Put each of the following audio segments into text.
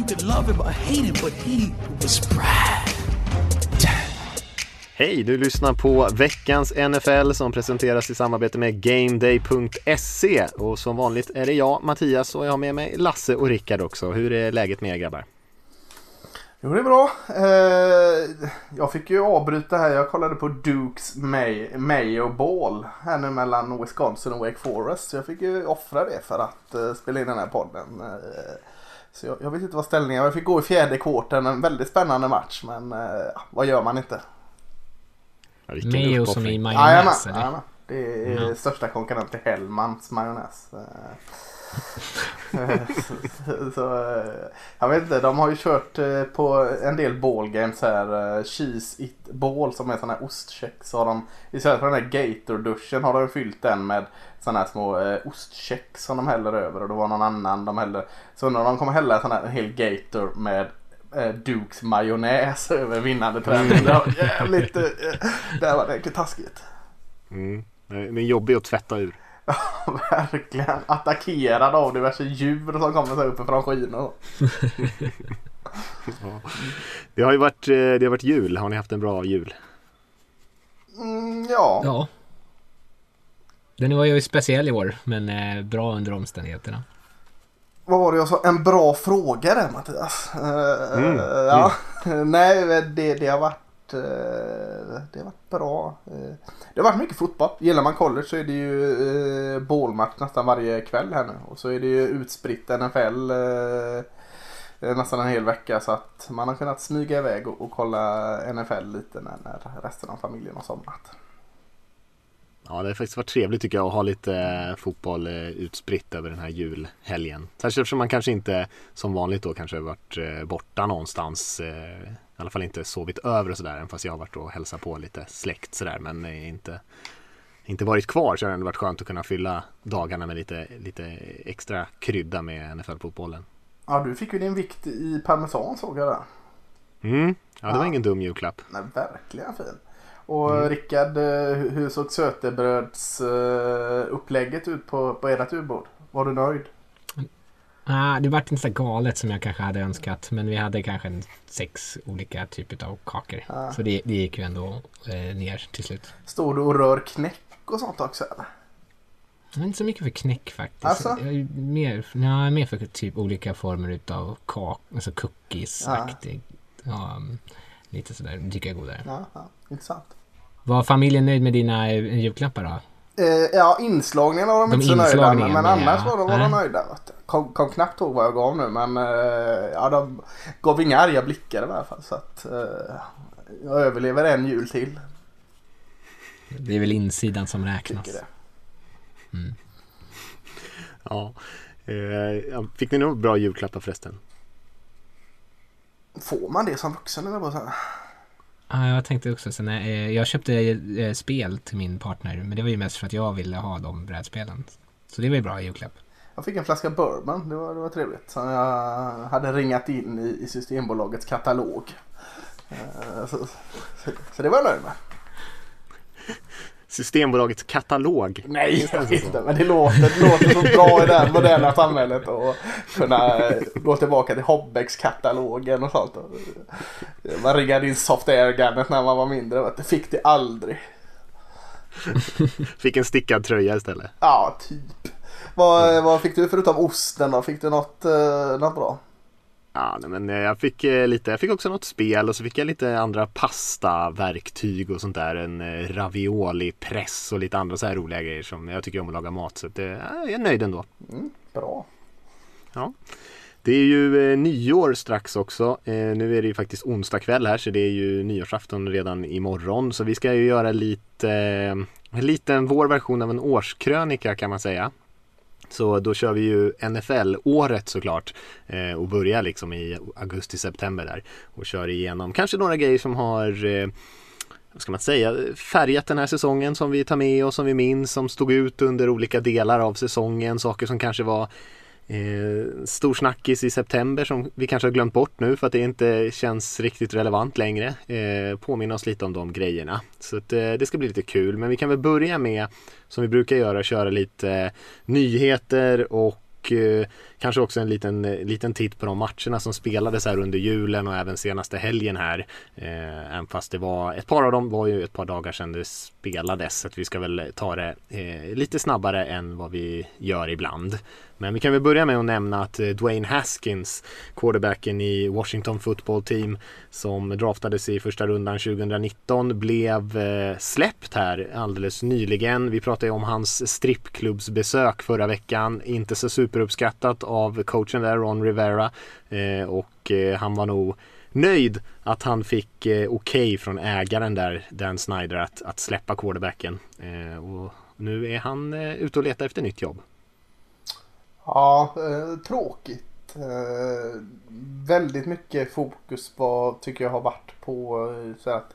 You could love him or hate him, but he was Brad. Hej, du lyssnar på veckans NFL som presenteras i samarbete med GameDay.se och som vanligt är det jag, Mattias och jag har med mig Lasse och Rickard också. Hur är läget med er grabbar? Jo, det är bra. Eh, jag fick ju avbryta här. Jag kollade på Dukes May, Mayo Ball här nu mellan Wisconsin och Wake Forest. Så jag fick ju offra det för att eh, spela in den här podden. Eh, så jag, jag vet inte vad ställningen var. Jag fick gå i fjärde kvarten. En väldigt spännande match. Men eh, vad gör man inte? Ja, Mayo som i majonnäs jajamän. Det är Ja. största konkurrent till Hellmans majonnäs. Så, eh, jag vet inte, de har ju kört eh, på en del ballgames här. eh, Cheese it ball som är sån här ostcheck. Så har de istället för den här Gator-duschen har de fyllt den med såna här små eh, ostcheck som de häller över. Och det var någon annan de hällde. Så undrar om de kommer hälla sån här, en hel Gator med eh, Dukes majonnäs över vinnande träning. Det var jävligt, eh, det var riktigt taskigt. Mm. Den är jobbig att tvätta ur. Verkligen. Attackerad av diverse djur som kommer så uppifrån skynor. Det har ju varit, eh, det har varit jul, har ni haft en bra jul? Mm, ja. Ja. Den var ju speciell i år, men eh, bra under omständigheterna. Vad var det jag sa? En bra fråga där Mattias. Eh, Mm, ja. Nej, det, det har varit Eh, det har varit bra. Eh, det har varit mycket fotboll. Gillar man college så är det ju eh, bålmatch nästan varje kväll här nu. Och så är det ju utspritt NFL nästan en hel vecka. Så att man har kunnat smyga iväg och, och kolla NFL lite när, när resten av familjen har somnat. Ja, det har faktiskt varit trevligt tycker jag att ha lite fotboll utspritt över den här julhelgen. Särskilt eftersom man kanske inte som vanligt då kanske varit borta någonstans. I alla fall inte sovit över och sådär. Även fast jag har varit och hälsat på lite släkt sådär. Men inte, inte varit kvar så har det ändå varit skönt att kunna fylla dagarna med lite, lite extra krydda med NFL-fotbollen. Ja, du fick ju din vikt i parmesan såg jag där. Mm. Ja, det var Ja. ingen dum julklapp. Nej, verkligen fin. Och Mm. Rickard, eh, hur såg sötebröds eh, ut på, på ert ubord? Var du nöjd? Ah, det vart inte så galet som jag kanske hade önskat, men vi hade kanske en sex olika typer av kakor. Ja. Så det, det gick ju ändå eh, ner till slut. Står du och rör knäck och sånt också eller? Jag är inte så mycket för knäck faktiskt. Alltså? Jag är mer, nej, mer för typ olika former utav kak, alltså cookies-aktig. Ja. um, lite sådär, det tycker jag är godare. Ja, ja, intressant. Var familjen nöjd med dina eh, julklappar då? Eh, ja, inslagningen var de, De inte så nöjda med. Men annars ja. var de, var de nöjda. Kom, kom knappt ihåg vad jag gav nu men eh, ja, de gav inga arga blickar i alla fall. Så att eh, jag överlever en jul till. Det är väl insidan som räknas. Ja. Eh, ja, Fick ni några bra julklappar förresten? Får man det som vuxen eller här? Ja, jag tänkte också så eh, jag köpte eh, spel till min partner, men det var ju mest för att jag ville ha de brädspelen. Så det var ju bra julklapp. Jag fick en flaska bourbon, det var, det var trevligt. Som jag hade ringat in i, i Systembolagets katalog. Eh, så, så, så det var jag nöjd med. Systembolagets katalog. Nej, inte, men det låter, det låter så bra i det här moderna samhället att kunna eh, gå tillbaka till Hobbex-katalogen och sånt. Och, Man riggade in soft air-gunnet när man var mindre, vet du. fick det aldrig. Fick en stickad tröja istället. Ja, typ. Vad, vad fick du förutom osten då? Fick du något, eh, något bra? Ja, nej, men eh, jag fick eh, lite, jag fick också något spel och så fick jag lite andra pastaverktyg och sånt där. En eh, ravioli-press och lite andra så här roliga grejer som jag tycker om att laga mat. Så eh, jag är nöjd ändå. Bra. Det är ju eh, nyår strax också. Eh, nu är det ju faktiskt onsdag kväll här så det är ju nyårsafton redan imorgon. Så vi ska ju göra lite, eh, en liten vår version av en årskrönika kan man säga. Så då kör vi ju NFL-året såklart eh, och börjar liksom i augusti-september där och kör igenom kanske några grejer som har eh, vad ska man säga, färgat den här säsongen som vi tar med oss, som vi minns, som stod ut under olika delar av säsongen, saker som kanske var Eh, stor snackis i september som vi kanske har glömt bort nu för att det inte känns riktigt relevant längre. Eh, påminna oss lite om de grejerna. Så att, eh, det ska bli lite kul. Men vi kan väl börja med, som vi brukar göra, köra lite nyheter och och eh, kanske också en liten, eh, liten titt på de matcherna som spelades här under julen och även senaste helgen här. Eh, även fast det var ett par av dem var ju ett par dagar sedan det spelades så att vi ska väl ta det eh, lite snabbare än vad vi gör ibland. Men vi kan väl börja med att nämna att eh, Dwayne Haskins, quarterbacken i Washington football team som draftades i första rundan 2019 blev eh, släppt här alldeles nyligen. Vi pratade ju om hans strippklubbsbesök förra veckan. Inte så superuppskattat av coachen där, Ron Rivera. Eh, och eh, han var nog nöjd att han fick eh, okej okay från ägaren där, Dan Snyder, att, att släppa quarterbacken. Eh, och nu är han eh, ute och letar efter nytt jobb. Ja, eh, tråkigt. Eh, väldigt mycket fokus på, tycker jag har varit på eh, så att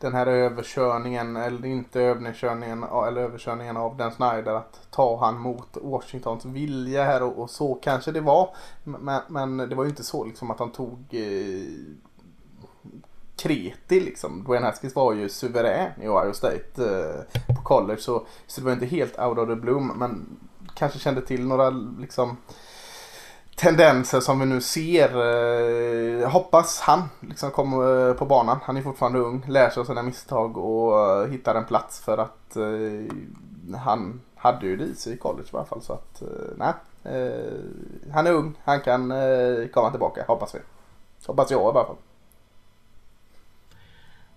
den här överkörningen, eller inte överkörningen, eller överkörningen av den Snyder att ta han mot Washingtons vilja här och, och så kanske det var. Men, men, det var ju inte så liksom att han tog eh, kreti liksom. Dwayne Haskins var ju suverän i Ohio State eh, på college så, så det var inte helt out of the bloom men kanske kände till några liksom tendenser som vi nu ser. Eh, hoppas han liksom kommer eh, på banan. Han är fortfarande ung, lär sig av sina misstag och eh, hittar en plats för att eh, han hade ju det i sig i college i alla fall. Så att, eh, nej. Eh, han är ung, han kan eh, komma tillbaka, hoppas vi. Hoppas jag i alla fall.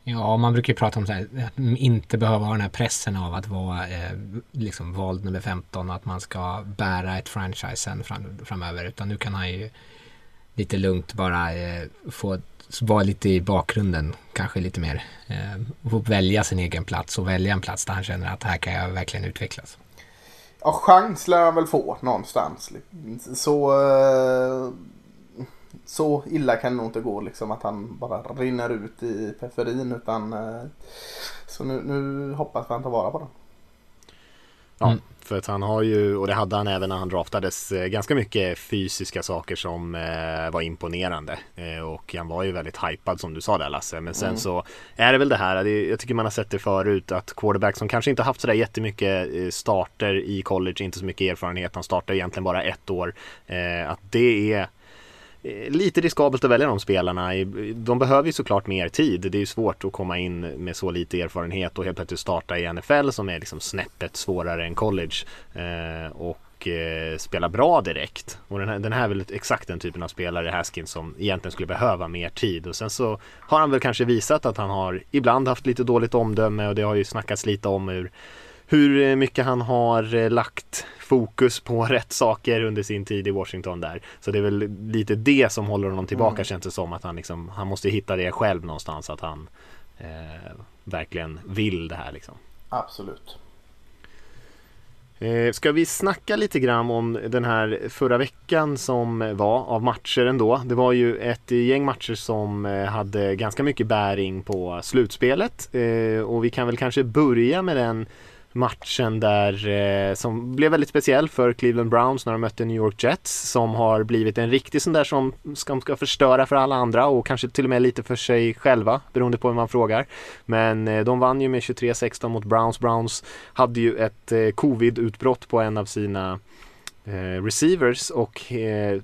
Ja, man brukar ju prata om så här, att inte behöva ha den här pressen av att vara eh, liksom vald nummer 15 och att man ska bära ett franchise sen fram, framöver. Utan nu kan han ju lite lugnt bara eh, få vara lite i bakgrunden, kanske lite mer. Eh, få välja sin egen plats och välja en plats där han känner att här kan jag verkligen utvecklas. Ja, chans lär han väl få någonstans. Så eh, så illa kan det nog inte gå liksom att han bara rinner ut i periferin utan eh, så nu, nu hoppas vi att han tar vara på det. Ja, mm. för att han har ju, och det hade han även när han draftades, eh, ganska mycket fysiska saker som eh, var imponerande. Eh, och han var ju väldigt hypad som du sa där Lasse. Men sen mm. så är det väl det här, det, jag tycker man har sett det förut, att quarterback som kanske inte haft sådär jättemycket eh, starter i college, inte så mycket erfarenhet, han startar egentligen bara ett år. Eh, att det är Eh, lite riskabelt att välja de spelarna. De behöver ju såklart mer tid. Det är ju svårt att komma in med så lite erfarenhet och helt plötsligt starta i NFL som är liksom snäppet svårare än college. Eh, och eh, spela bra direkt. Och den här, den här är väl exakt den typen av spelare, Haskins, som egentligen skulle behöva mer tid. Och sen så har han väl kanske visat att han har ibland haft lite dåligt omdöme och det har ju snackats lite om hur hur mycket han har lagt fokus på rätt saker under sin tid i Washington där. Så det är väl lite det som håller honom tillbaka mm. känns det som. Att han, liksom, han måste hitta det själv någonstans. Att han eh, verkligen vill det här liksom. Absolut. Eh, ska vi snacka lite grann om den här förra veckan som var av matcher ändå. Det var ju ett gäng matcher som eh, hade ganska mycket bäring på slutspelet. Eh, och vi kan väl kanske börja med den matchen där eh, som blev väldigt speciell för Cleveland Browns när de mötte New York Jets som har blivit en riktig sån där som ska, ska förstöra för alla andra och kanske till och med lite för sig själva beroende på hur man frågar. Men eh, de vann ju med 23-16 mot Browns. Browns hade ju ett eh, covid-utbrott på en av sina eh, receivers och eh,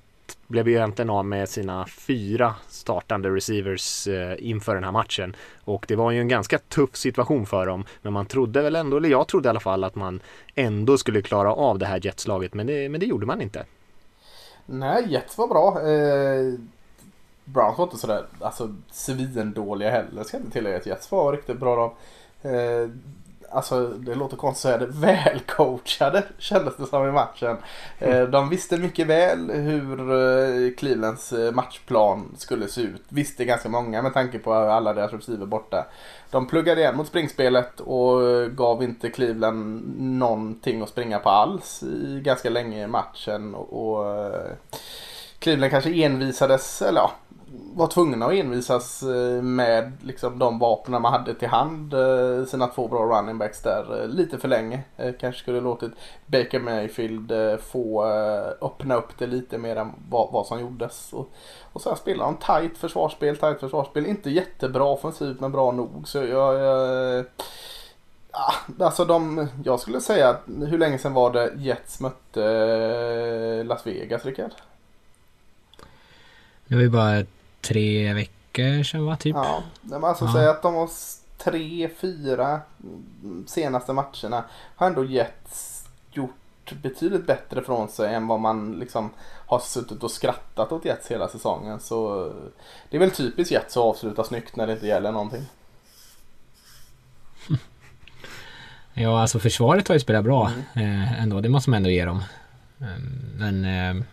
blev ju egentligen av med sina fyra startande receivers eh, inför den här matchen. Och det var ju en ganska tuff situation för dem. Men man trodde väl ändå, eller jag trodde i alla fall att man ändå skulle klara av det här jetslaget. Men det, men det gjorde man inte. Nej, Jets var bra. Eh, Browns var inte sådär alltså, svindåliga heller. Ska jag inte tillägga att Jets var riktigt bra. Då. Eh, alltså det låter konstigt att säga det, välcoachade kändes det som i matchen. Eh, de visste mycket väl hur eh, Clevelands eh, matchplan skulle se ut. Visste ganska många med tanke på alla deras receiver borta. De pluggade igen mot springspelet och gav inte Cleveland någonting att springa på alls i ganska länge i matchen. Och, Cleveland kanske envisades, eller ja, var tvungna att envisas eh, med liksom, de vapnen man hade till hand. Eh, sina två bra running backs där eh, lite för länge. Kanske skulle låtit Baker Mayfield få öppna upp det lite mer än vad, vad som gjordes. Och, och sen spelar de tight försvarsspel, tight försvarsspel. Inte jättebra offensivt men bra nog. Så jag, jag Alltså de, jag skulle säga att hur länge sedan var det Jets mötte Las Vegas, Rickard? Det var ju bara tre veckor sedan va, typ? Ja, men alltså ja. säga att de var tre, fyra senaste matcherna har ändå Jets gjort betydligt bättre från sig än vad man liksom har suttit och skrattat åt Jets hela säsongen. Så det är väl typiskt Jets att avsluta snyggt när det inte gäller någonting. Ja, alltså försvaret har ju spelat bra mm. eh, ändå. Det måste man ändå ge dem. Ehm, men eh,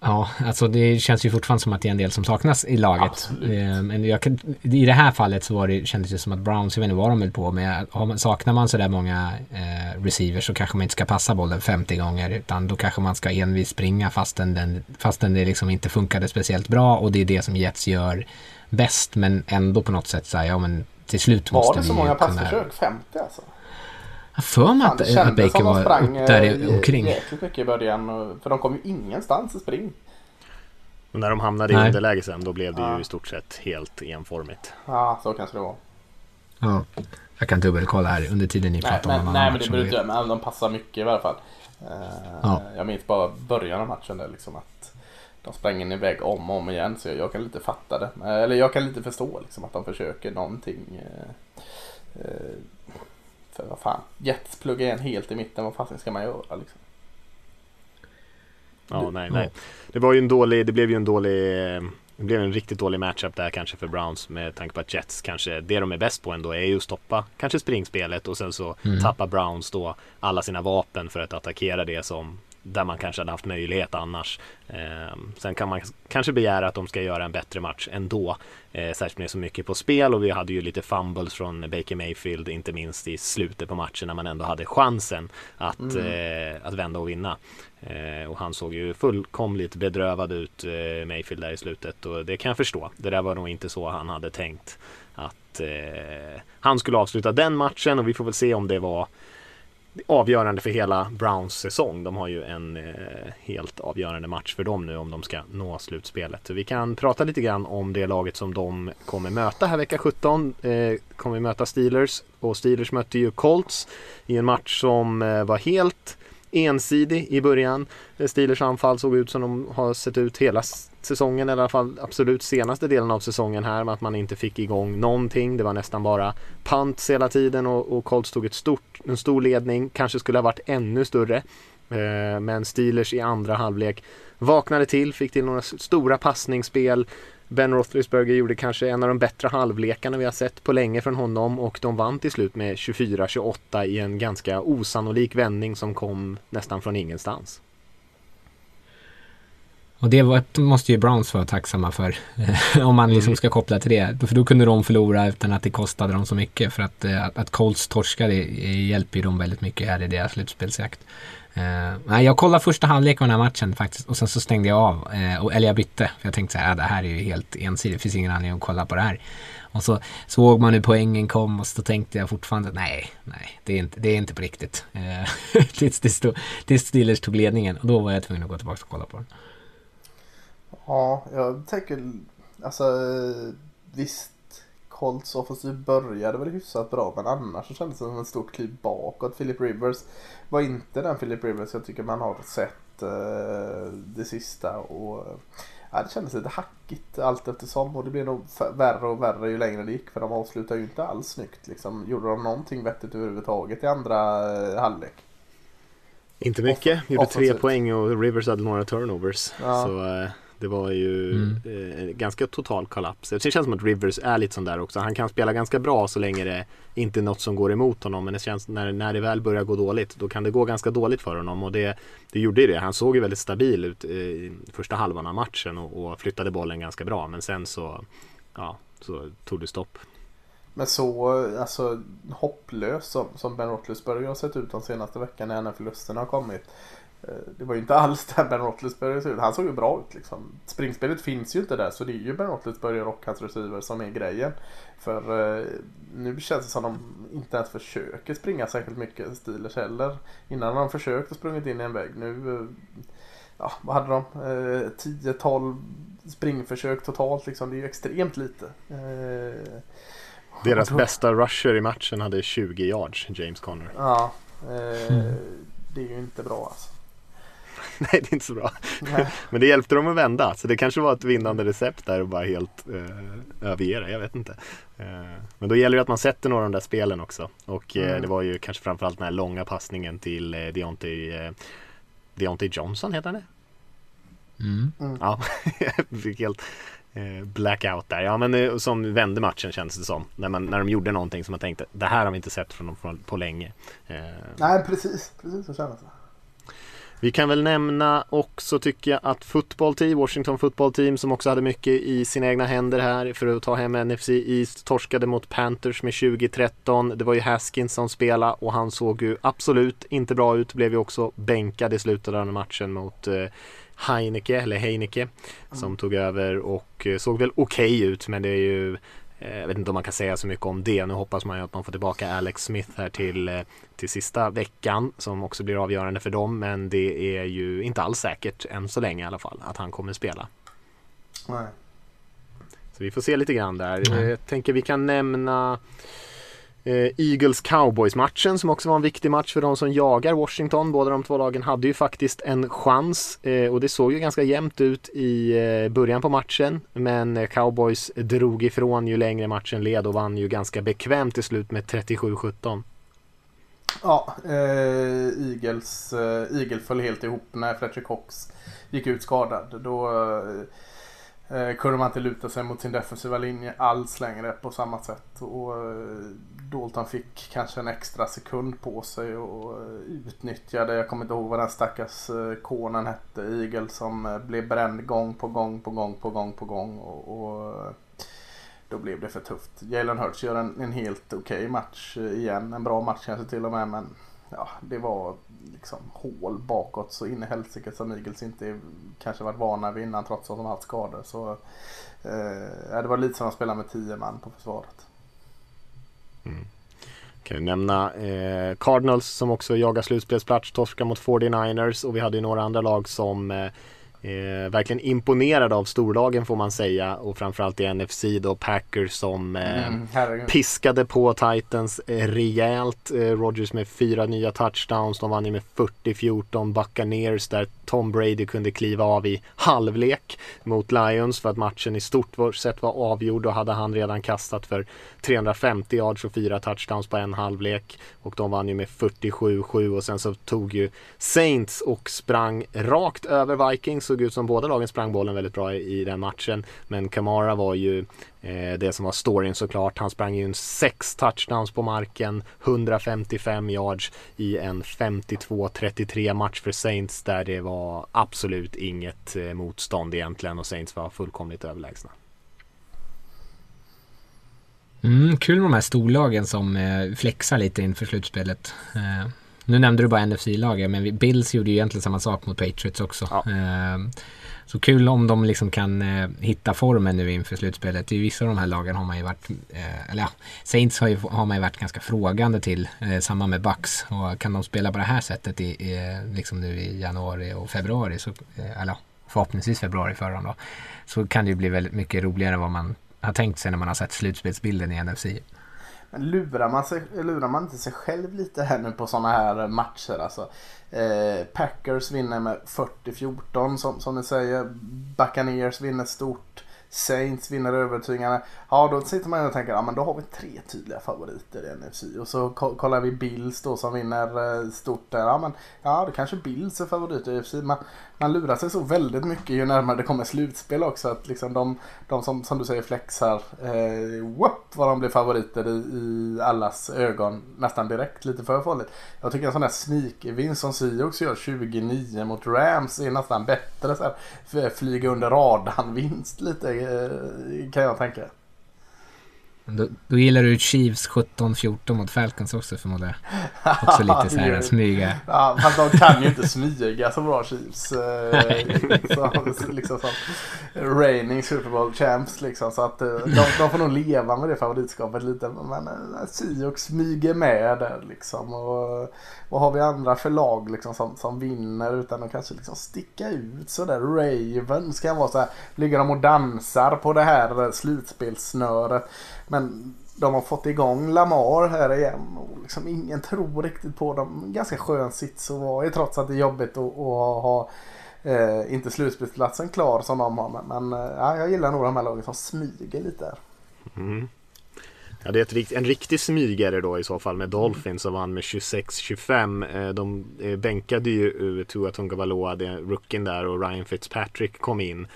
Ja, alltså det känns ju fortfarande som att det är en del som saknas i laget. Eh, men jag i det här fallet så var det, kändes det som att Browns, jag vet inte vad de höll på med. Saknar man sådär många eh, receivers så kanske man inte ska passa bollen 50 gånger utan då kanske man ska envis springa fastän, den, fastän det liksom inte funkade speciellt bra och det är det som Jets gör bäst men ändå på något sätt så ja men till slut måste vi Var det så många passförsök? 50 alltså? Jag för mig att, att Baker var sprang, där i, omkring. jäkligt mycket i början. För de kom ju ingenstans i spring. Och när de hamnade Nej. i underläge sen då blev det ja. ju i stort sett helt enformigt. Ja, så kanske det var. Ja, jag kan dubbelkolla här under tiden ni pratar om någon Nej, men det beror inte men de passar mycket i alla fall. Ja. Jag minns bara början av matchen där liksom att de sprang in iväg om och om igen så jag, jag kan lite fatta det. Eller jag kan lite förstå liksom att de försöker någonting. För vad fan, Jets pluggar igen helt i mitten, vad fasen ska man göra liksom? Ja, nej, nej. Det var ju en dålig, det blev ju en dålig det blev en riktigt dålig matchup där kanske för Browns med tanke på att Jets kanske det de är bäst på ändå är ju att stoppa kanske springspelet och sen så mm. tappar Browns då alla sina vapen för att attackera det som där man kanske hade haft möjlighet annars. Eh, sen kan man kanske begära att de ska göra en bättre match ändå. Eh, särskilt med så mycket på spel och vi hade ju lite fumbles från Baker Mayfield, inte minst i slutet på matchen när man ändå hade chansen att, mm. eh, att vända och vinna. Eh, och han såg ju fullkomligt bedrövad ut, eh, Mayfield där i slutet och det kan jag förstå. Det där var nog inte så han hade tänkt att eh, han skulle avsluta den matchen och vi får väl se om det var avgörande för hela Browns säsong. De har ju en eh, helt avgörande match för dem nu om de ska nå slutspelet. Så vi kan prata lite grann om det laget som de kommer möta här vecka 17. Eh, kommer vi möta Steelers och Steelers mötte ju Colts i en match som eh, var helt ensidig i början. Steelers anfall såg ut som de har sett ut hela säsongen, eller i alla fall absolut senaste delen av säsongen här med att man inte fick igång någonting. Det var nästan bara pants hela tiden och, och Colts tog ett stort, en stor ledning, kanske skulle ha varit ännu större. Eh, men Steelers i andra halvlek vaknade till, fick till några stora passningsspel Ben Roethlisberger gjorde kanske en av de bättre halvlekarna vi har sett på länge från honom och de vann till slut med 24-28 i en ganska osannolik vändning som kom nästan från ingenstans. Och det måste ju Browns vara tacksamma för. om man liksom mm. ska koppla till det. För då kunde de förlora utan att det kostade dem så mycket. För att, eh, att, att Colts torskade hjälper ju dem väldigt mycket här i deras slutspelsjakt. Eh, jag kollade första halvlek av den här matchen faktiskt och sen så stängde jag av. Eh, och, eller jag bytte. För jag tänkte så här, ah, det här är ju helt ensidigt. Det finns ingen anledning att kolla på det här. Och så såg man hur poängen kom och så tänkte jag fortfarande nej, nej, det är inte, det är inte på riktigt. Eh, tills, tills Steelers tog ledningen och då var jag tvungen att gå tillbaka och kolla på den. Ja, jag tänker, alltså visst Colts offensiv började väl hyfsat bra men annars så kändes det som ett stort kliv bakåt. Philip Rivers var inte den Philip Rivers jag tycker man har sett uh, det sista. Och, ja, det kändes lite hackigt allt eftersom och det blev nog värre och värre ju längre det gick för de avslutade ju inte alls snyggt. Liksom. Gjorde de någonting vettigt överhuvudtaget i andra uh, halvlek? Inte mycket. Gjorde tre poäng och Rivers hade några turnovers. Ja. Så uh, Det var ju Mm. eh, ganska total kollaps. Det känns som att Rivers är lite sån där också. Han kan spela ganska bra så länge det inte är något som går emot honom. Men det känns när, när det väl börjar gå dåligt då kan det gå ganska dåligt för honom. Och det, det gjorde ju det. Han såg ju väldigt stabil ut eh, i första halvan av matchen och, och flyttade bollen ganska bra. Men sen så, ja, så tog det stopp. Men så alltså, hopplös som, som Ben Roethlisberger har sett ut de senaste veckorna när förlusterna har kommit. Eh, Det var ju inte alls där Ben Roethlisberger såg ut. Han såg ju bra ut liksom. Springspelet finns ju inte där så det är ju Ben Roethlisberger och hans receiver som är grejen. För eh, nu känns det som de inte ens försöker springa särskilt mycket Steelers heller. Innan de försökt och sprungit in i en vägg. Nu, eh, ja vad hade de? Eh, 10-12 springförsök totalt liksom. Det är ju extremt lite. Eh, Deras då- bästa rusher i matchen hade 20 yards, James Conner. Ja, eh, det är ju inte bra alltså. Nej, det är inte så bra. Nej. Men det hjälpte dem att vända. Så det kanske var ett vinnande recept där och bara helt eh, överge det. Jag vet inte. Eh, men då gäller det att man sätter några av de där spelen också. Och eh, Mm. det var ju kanske framförallt den här långa passningen till eh, Deontay, eh, Deontay Johnson heter han det? Mm. Ja, jag fick helt eh, blackout där. Ja, men eh, som vände matchen känns det som. När, man, när de gjorde någonting som man tänkte, det här har vi inte sett från dem på, på länge. Eh, Nej, precis. Precis så känns det. Vi kan väl nämna också tycker jag att football team, Washington football team som också hade mycket i sina egna händer här för att ta hem NFC East torskade mot Panthers med 2013. Det var ju Haskins som spelade och han såg ju absolut inte bra ut. Blev ju också bänkad i slutet av den matchen mot eh, Heineke, eller Heineke som tog över och eh, såg väl okej ut men det är ju jag vet inte om man kan säga så mycket om det. Nu hoppas man ju att man får tillbaka Alex Smith här till, eh, till sista veckan som också blir avgörande för dem. Men det är ju inte alls säkert än så länge i alla fall att han kommer spela. Nej. Så vi får se lite grann där. Nej. Eh, Jag tänker vi kan nämna Eh, Eagles Cowboys matchen som också var en viktig match för de som jagar Washington. Båda de två lagen hade ju faktiskt en chans eh, och det såg ju ganska jämnt ut i eh, början på matchen. Men Cowboys drog ifrån ju längre matchen led och vann ju ganska bekvämt till slut med 37-17. Ja, eh, Eagles, eh, Eagle föll helt ihop när Fletcher Cox gick ut skadad. Då eh, Eh, kunde man inte luta sig mot sin defensiva linje alls längre på samma sätt. Och eh, Dalton fick kanske en extra sekund på sig och eh, utnyttjade, jag kommer inte ihåg vad den stackars eh, konen hette, Eagle som eh, blev bränd gång på gång på gång på gång på gång. Och, och eh, då blev det för tufft. Jalen Hurts gör en, en helt okej match eh, igen. En bra match kanske till och med. Men ja, det var liksom hål bakåt så in i helsike som Eagles inte kanske varit vana vid innan trots att de haft skador. Så, eh, det var lite som att spela med tio man på försvaret. Mm. Kan ju nämna eh, Cardinals som också jagar slutspelsplats, torskar mot 49ers och vi hade ju några andra lag som eh, eh, verkligen imponerade av storlagen får man säga och framförallt i NFC då Packers som eh, Mm, piskade på Titans eh, rejält. Eh, Rodgers med fyra nya touchdowns. De vann ju med 40-14. Buccaneers där Tom Brady kunde kliva av i halvlek mot Lions för att matchen i stort sett var avgjord och hade han redan kastat för 350 yards och fyra touchdowns på en halvlek. Och de vann ju med 47-7 och sen så tog ju Saints och sprang rakt över Vikings. Såg ut som båda lagen sprang bollen väldigt bra i, i den matchen. Men Kamara var ju Eh, det som var storyn såklart. Han sprang ju sex touchdowns på marken, 155 yards i en 52-33 match för Saints där det var absolut inget eh, motstånd egentligen och Saints var fullkomligt överlägsna. Mm, kul med de här storlagen som eh, flexar lite inför slutspelet. Eh, nu nämnde du bara NFC-lagen, men Bills gjorde ju egentligen samma sak mot Patriots också. Ja. Eh, så kul om de liksom kan eh, hitta formen nu inför slutspelet. I vissa av de här lagen har man ju varit, eh, eller ja, Saints har, ju, har man ju varit ganska frågande till, eh, samma med Bucks. Och kan de spela på det här sättet i, i, liksom nu i januari och februari, så, eller förhoppningsvis februari förra då, så kan det ju bli väldigt mycket roligare än vad man har tänkt sig när man har sett slutspelsbilden i NFC. Men lurar man, sig, lurar man inte sig själv lite här nu på sådana här matcher? Alltså, eh, Packers vinner med 40-14 som, som ni säger. Buccaneers vinner stort. Saints vinner övertygande. Ja, då sitter man och tänker ja men då har vi tre tydliga favoriter i NFC. Och så kollar vi Bills då som vinner eh, stort där. Ja, men, ja, då kanske Bills är favorit i NFC. Men man lurar sig så väldigt mycket ju närmare det kommer slutspel också. Att liksom de, de som, som du säger flexar, eh, whoop, vad de blir favoriter i, i allas ögon nästan direkt. Lite för farligt. Jag tycker en sån här sneakervinst som Seahawks gör 29 mot Rams är nästan bättre. Så här, flyga under radarn-vinst lite eh, kan jag tänka. Då, då gillar du Chiefs 17-14 mot Falcons också förmodar jag. Också lite så här smyga. Ja, fast de kan ju inte smyga så bra Chiefs. Eh, så, liksom som reigning Super Bowl champs liksom. Så att eh, de, de får nog leva med det favoritskapet lite. Men eh, Seahawks smyger med där liksom. Och vad har vi andra för lag liksom som, som vinner utan att kanske liksom sticka ut sådär. Ravens kan vara så här. Ligger de och dansar på det här slutspelssnöret. Men de har fått igång Lamar här igen och liksom ingen tror riktigt på dem. Ganska skön sits att vara i trots att det är jobbigt att, att ha eh, inte slutspelsplatsen klar som de har. Men eh, ja, jag gillar nog de här lagen som smyger lite där. Mm. Ja, det är ett, en riktig smygare då i så fall med Dolphins som vann med 26-25. Eh, de eh, bänkade ju eh, Tua Tungavaloa, rookien där och Ryan Fitzpatrick kom in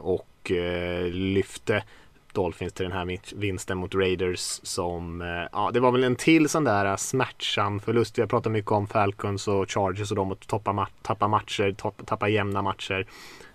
och lyfte Dolphins till den här vinsten mot Raiders som, ja det var väl en till sån där smärtsam förlust. Vi har pratat mycket om Falcons och Chargers och de att tappa, tappa matcher, tappa jämna matcher.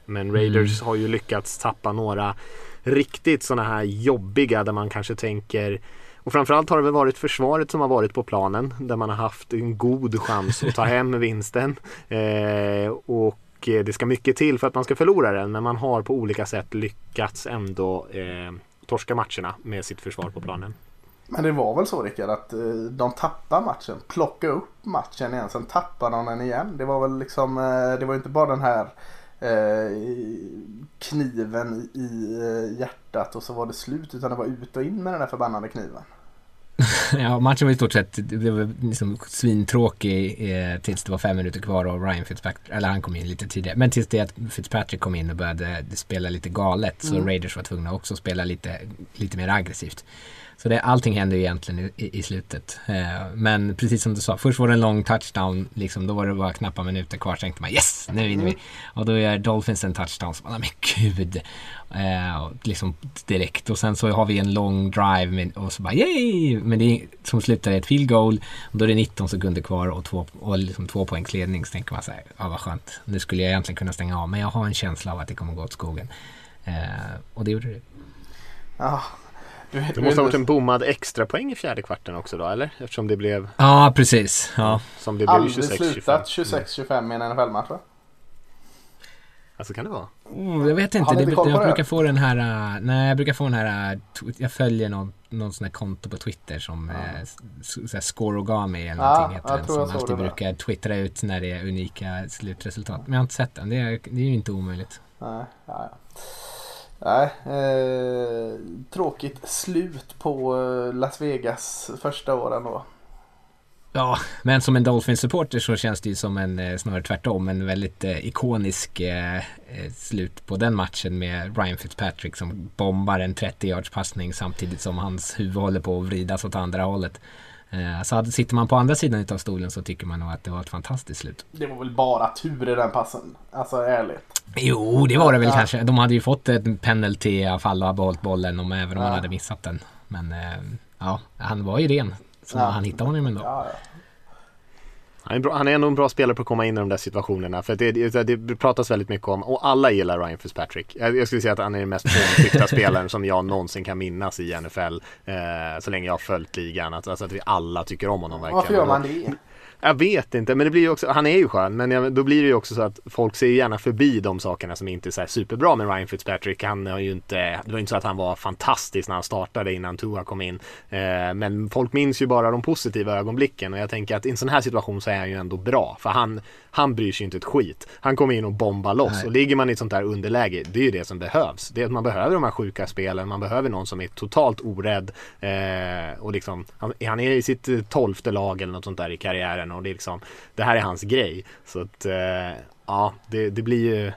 Men Raiders mm. har ju lyckats tappa några riktigt sådana här jobbiga där man kanske tänker och framförallt har det väl varit försvaret som har varit på planen där man har haft en god chans att ta hem vinsten. Eh, och det ska mycket till för att man ska förlora den men man har på olika sätt lyckats ändå eh, torska matcherna med sitt försvar på planen. Men det var väl så Rickard att eh, de tappar matchen, plockar upp matchen igen, sen tappar de den igen. Det var väl liksom, eh, det var inte bara den här eh, kniven i hjärtat och så var det slut utan det var ut och in med den där förbannade kniven. ja, matchen var i stort sett det var liksom svintråkig eh, tills det var fem minuter kvar och Ryan Fitzpatrick, eller han kom in lite tidigare, men tills det att Fitzpatrick kom in och började spela lite galet så mm. Raiders var tvungna också att spela lite, lite mer aggressivt. Så det, allting hände egentligen i, i, slutet. Eh, men precis som du sa, först var det en lång touchdown, liksom, då var det bara knappa minuter kvar, så tänkte man yes, nu vinner vi. Och då gör Dolphins en touchdown, så man, men gud. Eh, liksom direkt. Och sen så har vi en lång drive med, och så bara yay! Men det är, som slutar i ett field goal. Och då är det 19 sekunder kvar och två, och liksom två poängs ledning. Så tänker man så här, ja vad skönt. Nu skulle jag egentligen kunna stänga av, men jag har en känsla av att det kommer gå åt skogen. Eh, och det gjorde det. Ja, det måste ha varit en bommad extra poäng i fjärde kvarten också då eller? Eftersom det blev... Ja precis. Ja. Som det blev Aldrig 26-25. slutat 26-25 i en NFL-match va? Alltså kan det vara? Mm, jag vet inte. Det, jag det? brukar få den här... Uh, nej, jag brukar få den här... Uh, jag följer någon, någon sån här konto på Twitter som ja. uh, Scorogami eller någonting ja, heter den. Som alltid brukar twittra ut när det är unika slutresultat. Men jag har inte sett den. Det är, det är ju inte omöjligt. Nej, ja, ja. Nej, eh, tråkigt slut på eh, Las Vegas första åren då. Ja, men som en Dolphins-supporter så känns det ju som en, eh, snarare tvärtom, en väldigt eh, ikonisk eh, eh, slut på den matchen med Ryan Fitzpatrick som bombar en 30 yards passning samtidigt som hans huvud håller på att vridas åt andra hållet. Eh, så sitter man på andra sidan av stolen så tycker man nog att det var ett fantastiskt slut. Det var väl bara tur i den passen, alltså ärligt. Jo, det var det väl ja. kanske. De hade ju fått ett penalty i alla fall och ha behållit bollen om, även om ja. han hade missat den. Men eh, ja, han var ju ren. Så ja. han hittade honom ändå. Ja, han är, bra, han är ändå en bra spelare på att komma in i de där situationerna. För det, det, det pratas väldigt mycket om, och alla gillar Ryan Fitzpatrick. Jag, jag skulle säga att han är den mest omtyckta spelaren som jag någonsin kan minnas i NFL. Eh, så länge jag har följt ligan. Alltså att vi alla tycker om honom verkligen. Varför gör man det? Jag vet inte, men det blir ju också, han är ju skön, men då blir det ju också så att folk ser gärna förbi de sakerna som inte är så superbra med Ryan Fitzpatrick. Han har ju inte, det var inte så att han var fantastisk när han startade innan Tua kom in. Eh, men folk minns ju bara de positiva ögonblicken och jag tänker att i en sån här situation så är han ju ändå bra. För han, han bryr sig inte ett skit. Han kommer in och bombar loss Nej. och ligger man i ett sånt där underläge, det är ju det som behövs. Det är att man behöver de här sjuka spelen, man behöver någon som är totalt orädd eh, och liksom, han, han, är i sitt tolfte lag eller något sånt där i karriären och det är liksom, det här är hans grej. Så att, eh, ja, det, det blir ju,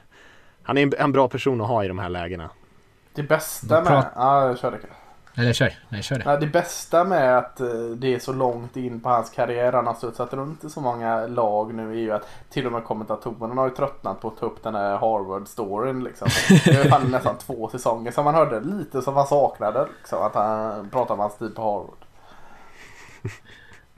han är en, en, bra person att ha i de här lägena. Det bästa med, ja, kör det. Eller kör, nej kör det. Det bästa med att eh, det är så långt in på hans karriär, han har studsat runt i så många lag nu är ju att till och med kommentatorerna har ju tröttnat på att ta upp den här Harvard-storyn liksom. Det är nästan två säsonger som man hörde lite som man saknade liksom, att han pratade om hans tid på Harvard.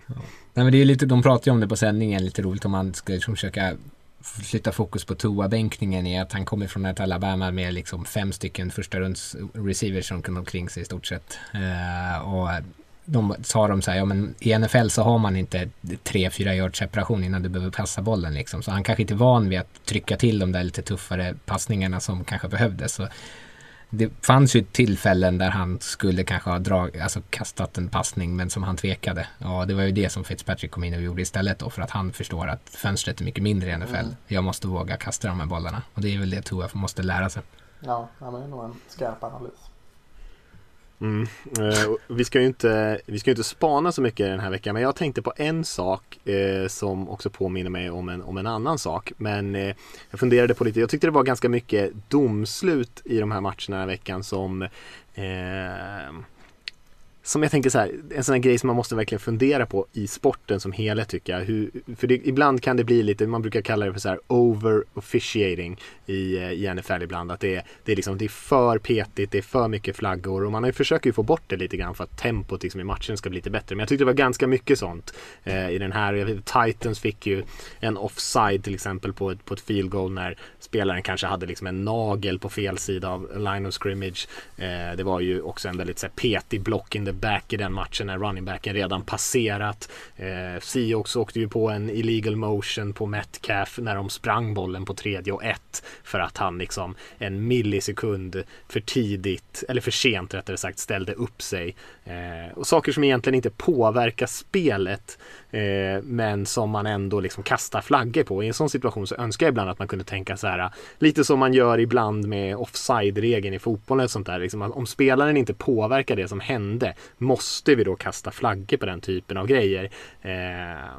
Nej men det är lite, de pratar ju om det på sändningen, lite roligt om man ska liksom försöka flytta fokus på toabänkningen, i att han kommer från ett Alabama med liksom fem stycken första runds receivers som kunde omkring sig i stort sett. Uh, och de sa de så här, ja men i NFL så har man inte 3-4 yards separation innan du behöver passa bollen liksom. Så han kanske inte är van vid att trycka till de där lite tuffare passningarna som kanske behövdes. Så det fanns ju tillfällen där han skulle kanske ha drag, alltså kastat en passning men som han tvekade. Ja, det var ju det som Fitzpatrick kom in och gjorde istället då för att han förstår att fönstret är mycket mindre i NFL. Mm. Jag måste våga kasta de här bollarna och det är väl det Tua måste lära sig. Ja, det är nog en skarp analys. Mm. Eh, vi ska ju inte, vi ska inte spana så mycket den här veckan men jag tänkte på en sak eh, som också påminner mig om en, om en annan sak. Men eh, jag funderade på lite, jag tyckte det var ganska mycket domslut i de här matcherna den här veckan som eh, som jag tänker så här, en sån här grej som man måste verkligen fundera på i sporten som helhet tycker jag. Hur, för det, ibland kan det bli lite, man brukar kalla det för så här over officiating i, eh, i NFL ibland. Att det är, det, är liksom, det är för petigt, det är för mycket flaggor och man har ju, försöker ju få bort det lite grann för att tempot liksom i matchen ska bli lite bättre. Men jag tyckte det var ganska mycket sånt eh, i den här. Vet, Titans fick ju en offside till exempel på ett, på ett field goal när spelaren kanske hade liksom en nagel på fel sida av line of scrimmage. Eh, det var ju också en väldigt så här, petig block in the back i den matchen när running backen redan passerat. Eh, Seahawks åkte ju på en illegal motion på Metcalf när de sprang bollen på tredje och ett för att han liksom en millisekund för tidigt, eller för sent rättare sagt, ställde upp sig. Eh, och saker som egentligen inte påverkar spelet eh, men som man ändå liksom kastar flaggor på. I en sån situation så önskar jag ibland att man kunde tänka så här lite som man gör ibland med offside-regeln i fotbollen och sånt där. Liksom, om spelaren inte påverkar det som hände måste vi då kasta flaggor på den typen av grejer. Eh,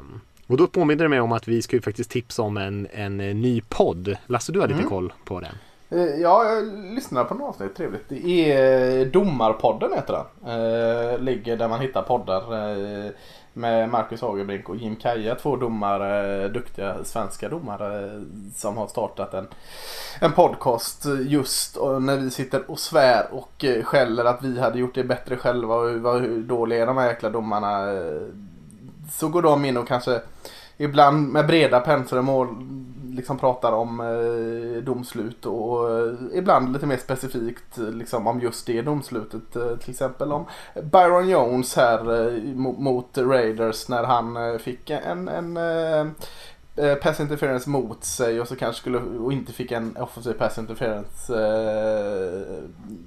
och då påminner det mig om att vi ska ju faktiskt tipsa om en, en ny podd. Lasse, du har lite mm. koll på den. Eh, ja, jag lyssnar på något avsnitt. Trevligt. Det är Domarpodden heter den. Ligger där man hittar poddar. Med Marcus Hagerbrink och Jim Kaja. Två domare, duktiga svenska domare som har startat en, en podcast just när vi sitter och svär och eh, skäller att vi hade gjort det bättre själva och hur dåliga de här jäkla domarna. Eh, så går de in och kanske ibland med breda penselmål liksom pratar om eh, domslut och eh, ibland lite mer specifikt eh, liksom om just det domslutet. Eh, till exempel om Byron Jones här eh, mot Raiders när han eh, fick en, en eh, eh, pass interference mot sig och så kanske skulle och inte fick en offensiv pass interference eh,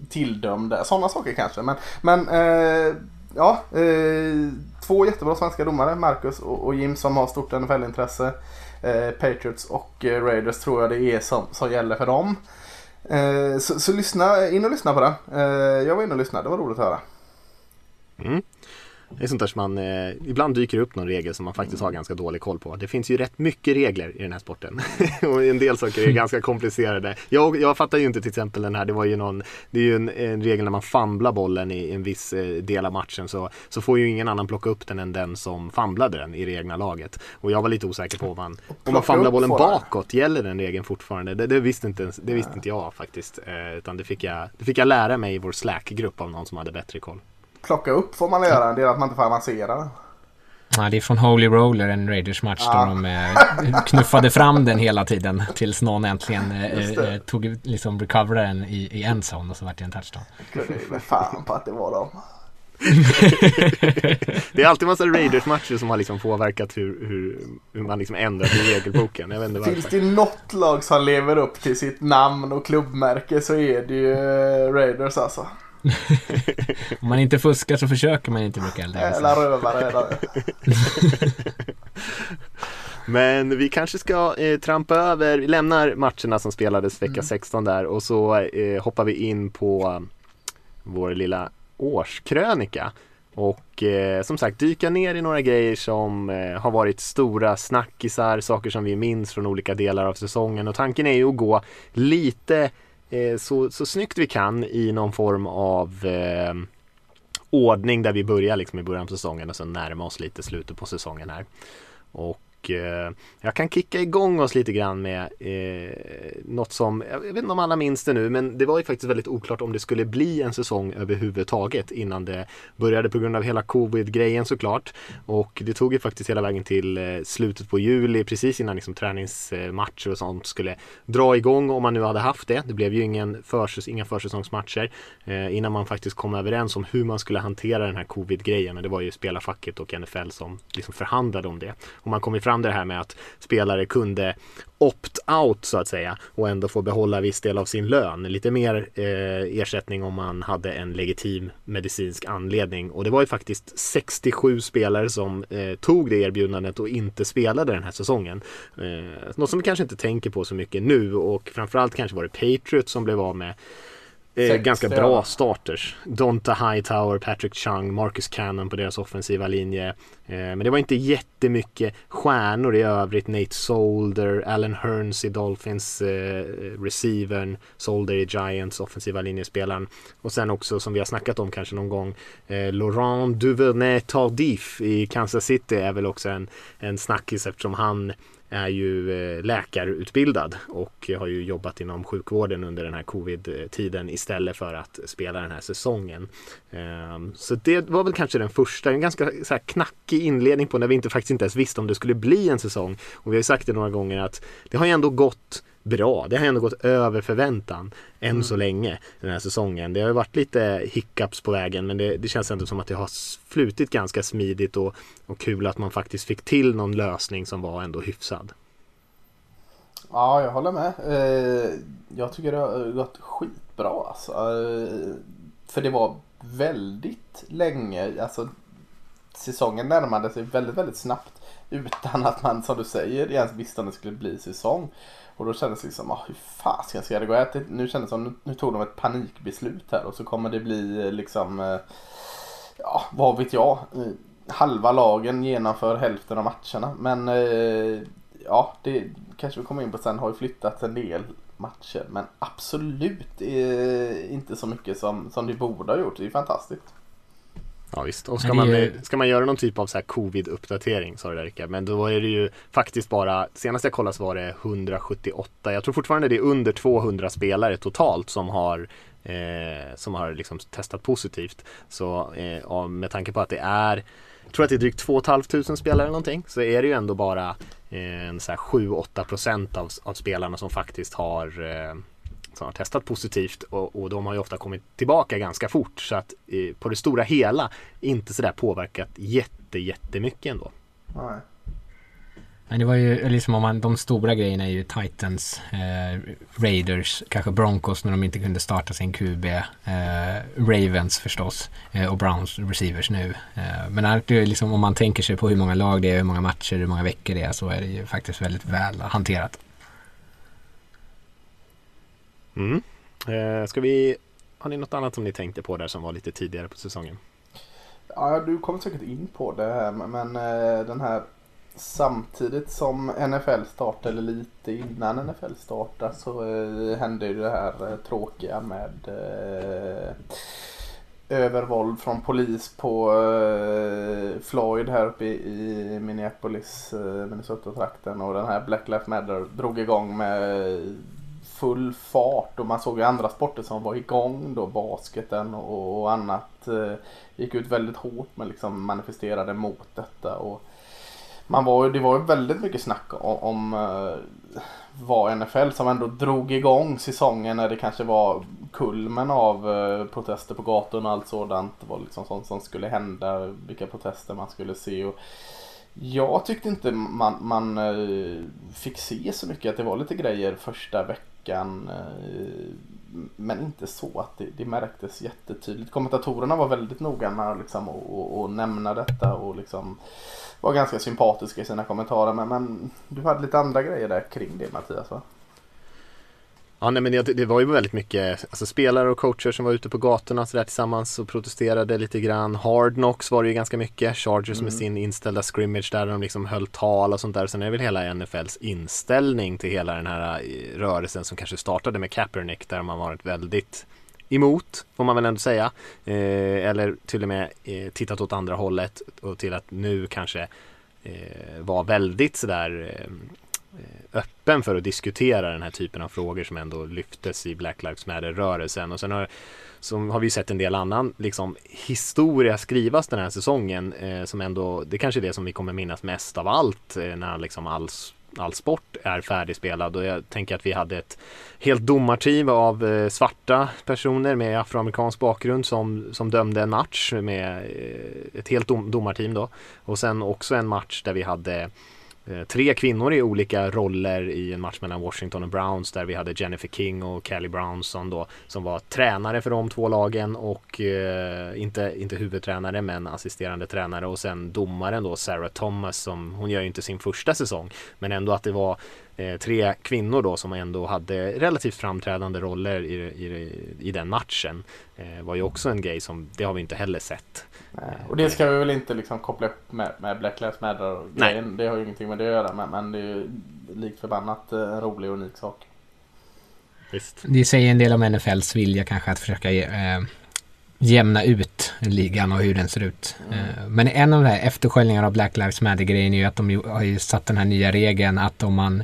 tilldömd. Sådana saker kanske. Men, men eh, ja, eh, två jättebra svenska domare, Marcus och, och Jim som har stort NFL-intresse. Eh, Patriots och eh, Raiders tror jag det är som, som gäller för dem. Eh, så, så, lyssna, in och lyssna på det. Jag var inne och lyssnade, det var roligt att höra. Mm. Det är sånt där som man, eh, ibland dyker upp någon regel som man faktiskt har ganska dålig koll på. Det finns ju rätt mycket regler i den här sporten. och en del saker är ganska komplicerade. Jag, jag fattar ju inte till exempel den här, det var ju någon, det är ju en, en regel när man famlar bollen i en viss eh, del av matchen så, så får ju ingen annan plocka upp den än den som famlade den i det egna laget. Och jag var lite osäker på om man, om man famlar bollen bakåt, gäller den regeln fortfarande? Det, det visste, inte, det visste inte jag faktiskt. Eh, utan det fick, jag, det fick jag lära mig i vår Slack-grupp av någon som hade bättre koll plocka upp får man göra. Det är att man inte får avancera. Ja, det är från Holy Roller, en Raiders match ja. där de eh, knuffade fram den hela tiden tills någon äntligen eh, eh tog, liksom recoverade den i, i en zone och så vart det en touchdown. Kunde ju fan på att det var dem. det är alltid massa Raiders-matcher som har liksom påverkat hur, hur, hur man liksom ändrat i regelboken. Jag vet inte Finns det något lag som lever upp till sitt namn och klubbmärke så är det ju eh, Raiders alltså. Om man inte fuskar så försöker man inte mycket heller. Jävla rövare Men vi kanske ska eh, trampa över, vi lämnar matcherna som spelades vecka mm. 16 där och så eh, hoppar vi in på vår lilla årskrönika. Och eh, som sagt dyka ner i några grejer som eh, har varit stora snackisar, saker som vi minns från olika delar av säsongen och tanken är ju att gå lite Eh, så, så snyggt vi kan i någon form av eh, ordning där vi börjar liksom i början på säsongen och sen närma oss lite slutet på säsongen här. Och och eh, jag kan kicka igång oss lite grann med eh, något som, jag vet inte om alla minns det nu, men det var ju faktiskt väldigt oklart om det skulle bli en säsong överhuvudtaget innan det började på grund av hela covid-grejen såklart. Och det tog ju faktiskt hela vägen till eh, slutet på juli, precis innan liksom träningsmatcher och sånt skulle dra igång om man nu hade haft det. Det blev ju ingen försäs inga försäsongsmatcher eh, innan man faktiskt kom överens om hur man skulle hantera den här covid-grejen. Och det var ju spelarfacket och NFL som liksom förhandlade om det. Och man kom ju fram det här med att spelare kunde opt-out så att säga och ändå få behålla viss del av sin lön. Lite mer eh, ersättning om man hade en legitim medicinsk anledning och det var ju faktiskt 67 spelare som eh, tog det erbjudandet och inte spelade den här säsongen. Eh, något som vi kanske inte tänker på så mycket nu och framförallt kanske var det Patriots som blev av med Eh, ganska bra starters. Donta Hightower, Patrick Chung, Marcus Cannon på deras offensiva linje. Eh, men det var inte jättemycket stjärnor i övrigt. Nate Solder, Allen Hearns i Dolphins, eh, receivern, Solder i Giants, offensiva linjespelaren. Och sen också som vi har snackat om kanske någon gång, eh, Laurent Duvernay Tardif i Kansas City är väl också en, en snackis eftersom han är ju eh, läkarutbildad och har ju jobbat inom sjukvården under den här covid-tiden istället för att spela den här säsongen. Ehm, så det var väl kanske den första, en ganska så här inledning på när vi inte faktiskt inte ens visste om det skulle bli en säsong. Och vi har ju sagt det några gånger att det har ju ändå gått bra. Det har ändå gått över förväntan än mm. så länge den här säsongen. Det har varit lite hiccups på vägen men det, det, känns ändå som att det har flutit ganska smidigt och, och kul att man faktiskt fick till någon lösning som var ändå hyfsad. Ja, jag håller med. Eh, jag tycker det har gått skitbra alltså. Eh, för det var väldigt länge, alltså säsongen närmade sig väldigt, väldigt snabbt utan att man som du säger ens visste om det skulle bli säsong. Och då kändes det liksom, ah, hur fasiken ska det gå? Nu kändes det som, nu tog de ett panikbeslut här och så kommer det bli eh, liksom, eh, ja vad vet jag, eh, halva lagen genomför hälften av matcherna. Men eh, ja, det kanske vi kommer in på sen, har ju flyttat en del matcher. Men absolut inte så mycket som, som det borde ha gjort. Det är ju fantastiskt. Ja visst, och ska, man, ju... ska man göra någon typ av så här covid-uppdatering sa du Rickard, men då är det ju faktiskt bara, senast jag kollade så var det 178, jag tror fortfarande det är under 200 spelare totalt som har eh, som har liksom testat positivt. Så eh, med tanke på att det är jag tror att det är drygt 2 500 spelare eller någonting så är det ju ändå bara eh, en 7-8 procent av, av spelarna som faktiskt har eh, som har testat positivt och, och de har ju ofta kommit tillbaka ganska fort så att eh, på det stora hela inte sådär påverkat jätte jättemycket ändå. Nej. Men det var ju liksom om man, de stora grejerna är ju Titans, eh, Raiders, kanske Broncos när de inte kunde starta sin QB, eh, Ravens förstås eh, och Browns receivers nu. Eh, men är det liksom, om man tänker sig på hur många lag det är, hur många matcher, hur många veckor det är så är det ju faktiskt väldigt väl hanterat. Mm. Eh, ska vi, har ni något annat som ni tänkte på där som var lite tidigare på säsongen? Ja, du kommer säkert in på det här men eh, den här samtidigt som NFL startar eller lite innan NFL startar så eh, hände ju det här tråkiga med övervåld från polis på Floyd här uppe i, i Minneapolis, Minnesota-trakten och den här Black Lives Matter drog igång med full fart och man såg ju andra sporter som var igång då, basketen och, och annat eh, gick ut väldigt hårt men liksom manifesterade mot detta. Och man var, det var ju väldigt mycket snack om, om eh, var NFL som ändå drog igång säsongen när det kanske var kulmen av eh, protester på gatorna och allt sådant. Det var liksom sånt som skulle hända, vilka protester man skulle se. Och jag tyckte inte man, man eh, fick se så mycket, att det var lite grejer första veckan veckan. Eh, men inte så att det, det märktes jättetydligt. Kommentatorerna var väldigt noga med liksom, att nämna detta och liksom var ganska sympatiska i sina kommentarer. Men, men du hade lite andra grejer där kring det Mattias va? Ja, nej, men det, det, var ju väldigt mycket alltså, spelare och coacher som var ute på gatorna så där tillsammans och protesterade lite grann. Hard Knocks var det ju ganska mycket. Chargers mm. med sin inställda scrimmage där de liksom höll tal och sånt där. Sen är det väl hela NFLs inställning till hela den här eh, rörelsen som kanske startade med Kaepernick där man varit väldigt emot, får man väl ändå säga. Eh, eller till och med eh, tittat åt andra hållet och till att nu kanske eh, vara väldigt sådär eh, Eh, öppen för att diskutera den här typen av frågor som ändå lyftes i Black Lives Matter-rörelsen. Och sen har, så har vi sett en del annan liksom, historia skrivas den här säsongen eh, som ändå, det kanske är det som vi kommer minnas mest av allt eh, när liksom alls all sport är färdigspelad och jag tänker att vi hade ett helt domarteam av eh, svarta personer med afroamerikansk bakgrund som, som dömde en match med eh, ett helt dom, domarteam då och sen också en match där vi hade Eh, Eh, tre kvinnor i olika roller i en match mellan Washington och Browns där vi hade Jennifer King och Kelly Brownson då som var tränare för de två lagen och eh, inte, inte huvudtränare men assisterande tränare. Och sen domaren då Sarah Thomas som hon gör ju inte sin första säsong men ändå att det var tre kvinnor då som ändå hade relativt framträdande roller i, i, i den matchen eh, var ju också en grej som det har vi inte heller sett Nej, och det ska vi väl inte liksom koppla upp med, med Black Lives Matter grejen. Det har ju ingenting med det att göra men, men det är ju likt förbannat en eh, rolig och unik sak. Visst. Det säger en del om NFLs vilja kanske att försöka eh, jämna ut ligan och hur den ser ut. Mm. Eh, men en av de här eftersköljningarna av Black Lives Matter grejen är ju att de har ju satt den här nya regeln att om man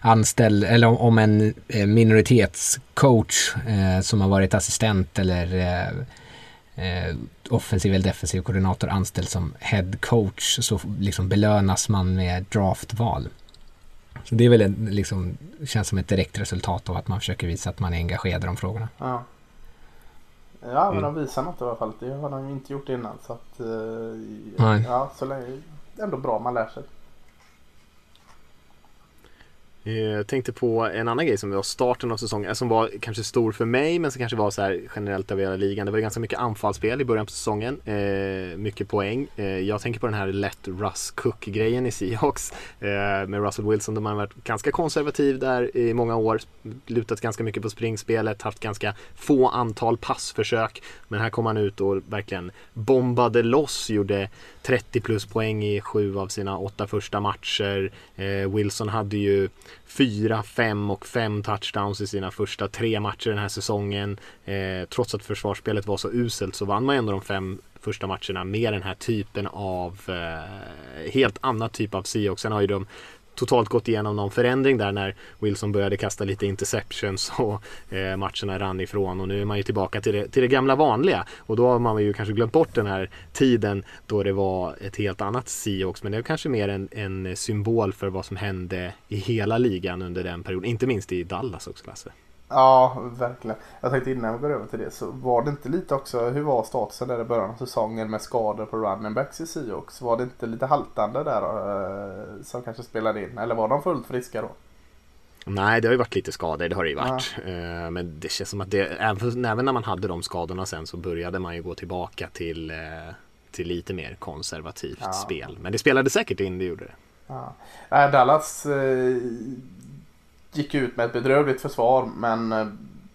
anställd eller om en eh, minoritetscoach eh, som har varit assistent eller eh, offensiv eller defensiv koordinator anställd som head coach så liksom belönas man med draftval. Så det är väl en, liksom, känns som ett direkt resultat av att man försöker visa att man är engagerad i de frågorna. Ja, ja men de visar något i alla fall. Det har de inte gjort innan. Så att, eh, ja, så länge, ändå bra man lär sig. Jag tänkte på en annan grej som var starten av säsongen, eh, som var kanske stor för mig men som kanske var så här generellt över hela ligan. Det var ganska mycket anfallsspel i början på säsongen. Eh, mycket poäng. Eh, jag tänker på den här lätt Russ Cook-grejen i Seahawks eh, med Russell Wilson. De har varit ganska konservativ där i många år. Lutat ganska mycket på springspelet, haft ganska få antal passförsök. Men här kom han ut och verkligen bombade loss, gjorde 30 plus poäng i sju av sina åtta första matcher. Eh, Wilson hade ju fyra, fem och fem touchdowns i sina första tre matcher den här säsongen. Eh, trots att försvarsspelet var så uselt så vann man ändå de fem första matcherna med den här typen av eh, helt annan typ av Seahawks. Sen har ju de totalt gått igenom någon förändring där när Wilson började kasta lite interceptions och eh, matcherna rann ifrån. Och nu är man ju tillbaka till det, till det gamla vanliga. Och då har man ju kanske glömt bort den här tiden då det var ett helt annat Seahawks. Men det är kanske mer en, en symbol för vad som hände i hela ligan under den perioden, inte minst i Dallas också Lasse. Ja, verkligen. Jag tänkte innan vi går över till det så var det inte lite också, hur var statusen där i början av säsongen med skador på running backs i Seahawks? Var det inte lite haltande där uh, som kanske spelade in? Eller var de fullt friska då? Nej, det har ju varit lite skador, det har det ju varit. Ja. Uh, men det känns som att det, även, när man hade de skadorna sen så började man ju gå tillbaka till, uh, till lite mer konservativt ja. spel. Men det spelade säkert in, det gjorde det. Ja. Dallas gick ut med ett bedrövligt försvar men eh,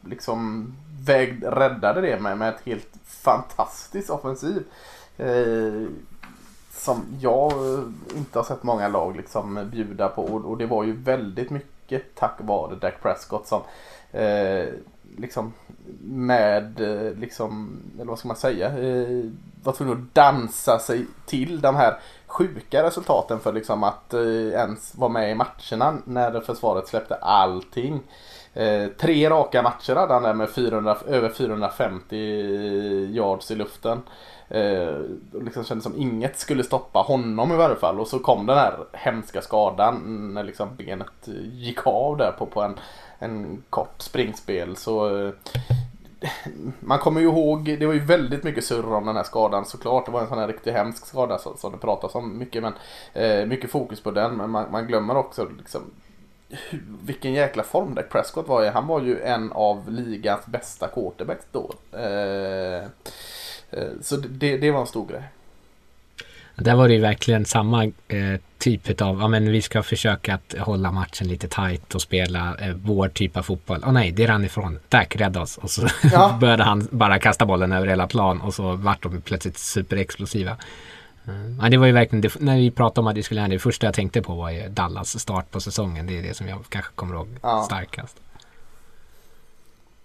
liksom vägd, räddade det med, med ett helt fantastiskt offensiv. Eh, som jag eh, inte har sett många lag liksom bjuda på och, och det var ju väldigt mycket tack vare Dak Prescott som eh, liksom med eh, liksom, eller vad ska man säga, eh, var tvungen att dansa sig till de här sjuka resultaten för liksom att eh, ens vara med i matcherna när försvaret släppte allting. Eh, tre raka matcher hade han där med 400, över 450 yards i luften. Eh, liksom kändes som inget skulle stoppa honom i varje fall och så kom den här hemska skadan när liksom benet gick av där på, på en, en kort springspel. Så eh, man kommer ju ihåg, det var ju väldigt mycket surr om den här skadan såklart. Det var en sån här riktigt hemsk skada som, som det pratas om mycket. Men eh, mycket fokus på den. Men man, man glömmer också liksom hur, vilken jäkla form Dak Prescott var i. Han var ju en av ligans bästa quarterbacks då. Eh, eh, så det, det var en stor grej. Där var det ju verkligen samma eh, typ av, ja men vi ska försöka att hålla matchen lite tight och spela eh, vår typ av fotboll. Åh nej, det rann ifrån. Tack, rädda oss. Och så ja. började han bara kasta bollen över hela plan och så vart de plötsligt superexplosiva. Uh, ja, det var ju verkligen, det, när vi pratade om att det skulle hända, det första jag tänkte på var ju Dallas start på säsongen. Det är det som jag kanske kommer ihåg ja. starkast.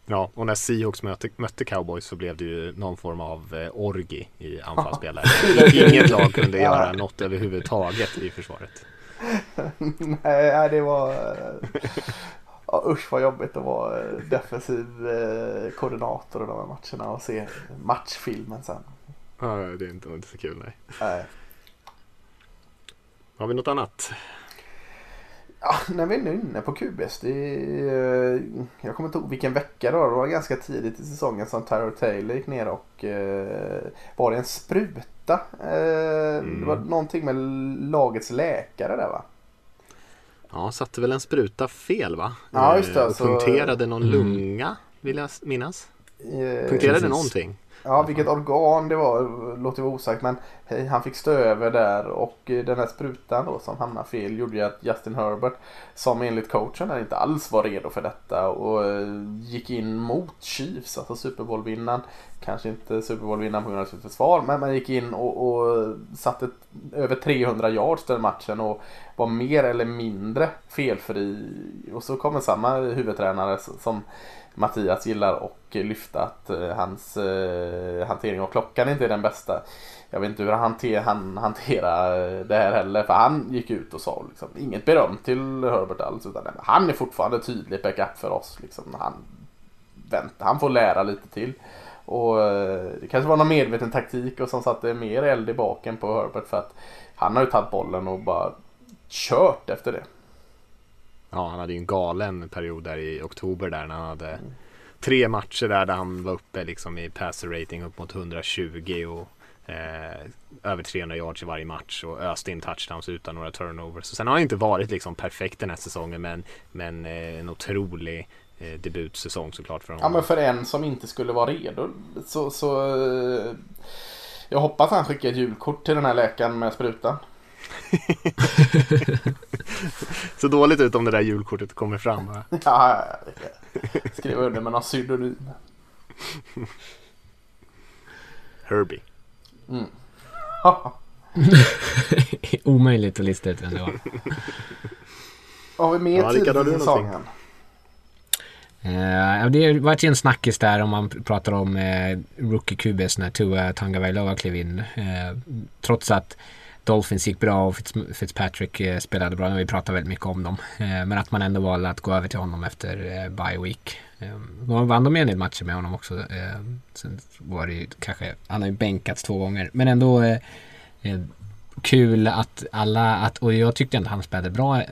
Ja, och när Seahawks mötte, mötte Cowboys så blev det ju någon form av eh, orgi i anfallsspelare. Inget lag kunde göra något överhuvudtaget i försvaret. Nej, det var... eh, Ja, usch vad jobbigt att vara eh, defensiv eh, koordinator i de här matcherna och se matchfilmen sen. Ja, det är inte, inte så kul nej. Nej. Har vi något annat? Ja, när vi är nu inne på QBs. Det är, eh, jag kommer inte ihåg vilken vecka det var. Det var ganska tidigt i säsongen som Tyler Taylor gick ner och eh, var det en spruta? Eh, Det var någonting med lagets läkare där va? Ja, satte väl en spruta fel va? Ja, just det, Eh, Och så- punkterade någon Mm. lunga vill jag minnas. Eh, Punkterade precis. någonting. Ja, vilket organ det var låter vara osagt. Men han fick stå över där och eh, den här sprutan då som hamnade fel gjorde ju att Justin Herbert som enligt coachen där inte alls var redo för detta och eh, gick in mot Chiefs, alltså Super Bowl-vinnaren. Kanske inte Super Bowl-vinnaren på grund av sitt försvar men man gick in och, och satte över 300 yards den matchen och var mer eller mindre felfri. Och så kommer samma huvudtränare som Mattias gillar och lyfta att eh, hans eh, hantering av klockan inte är den bästa. Jag vet inte hur han, hanter, han hanterar eh, det här heller för han gick ut och sa liksom, inget beröm till Herbert alls utan han är fortfarande tydlig backup för oss. Liksom, han, vänta, han får lära lite till. Och eh, det kanske var någon medveten taktik och som satte mer eld i baken på Herbert för att han har ju tagit bollen och bara kört efter det. Ja, han hade ju en galen period där i oktober där när han hade tre matcher där, där han var uppe liksom i passer rating upp mot 120 och eh, över 300 yards i varje match och öste in touchdowns utan några turnovers. Så sen har han inte varit liksom perfekt den här säsongen men, men eh, en otrolig eh, debutsäsong såklart för Ja men för en som inte skulle vara redo så, så eh, jag hoppas han skickar ett julkort till den här läkaren med sprutan. Så dåligt ut om det där julkortet kommer fram. Va? Ja, skriva under med någon pseudonym. Herbie. Mm. Omöjligt att lista ut vem det var. Har vi mer Ja, tid Rickard, har i säsongen? Eh, det har varit ju en snackis där om man pratar om eh, rookie QBs när Tua Tagovailoa klev in. Eh, trots att Dolphins gick bra och Fitz, Fitzpatrick eh, spelade bra. Vi pratade väldigt mycket om dem. Eh, men att man ändå valde att gå över till honom efter eh, bye week. De vann de en del matcher med honom också. Sen var det ju kanske, han har ju bänkats två gånger. Men ändå kul att alla, att, och jag tyckte ändå han spelade bra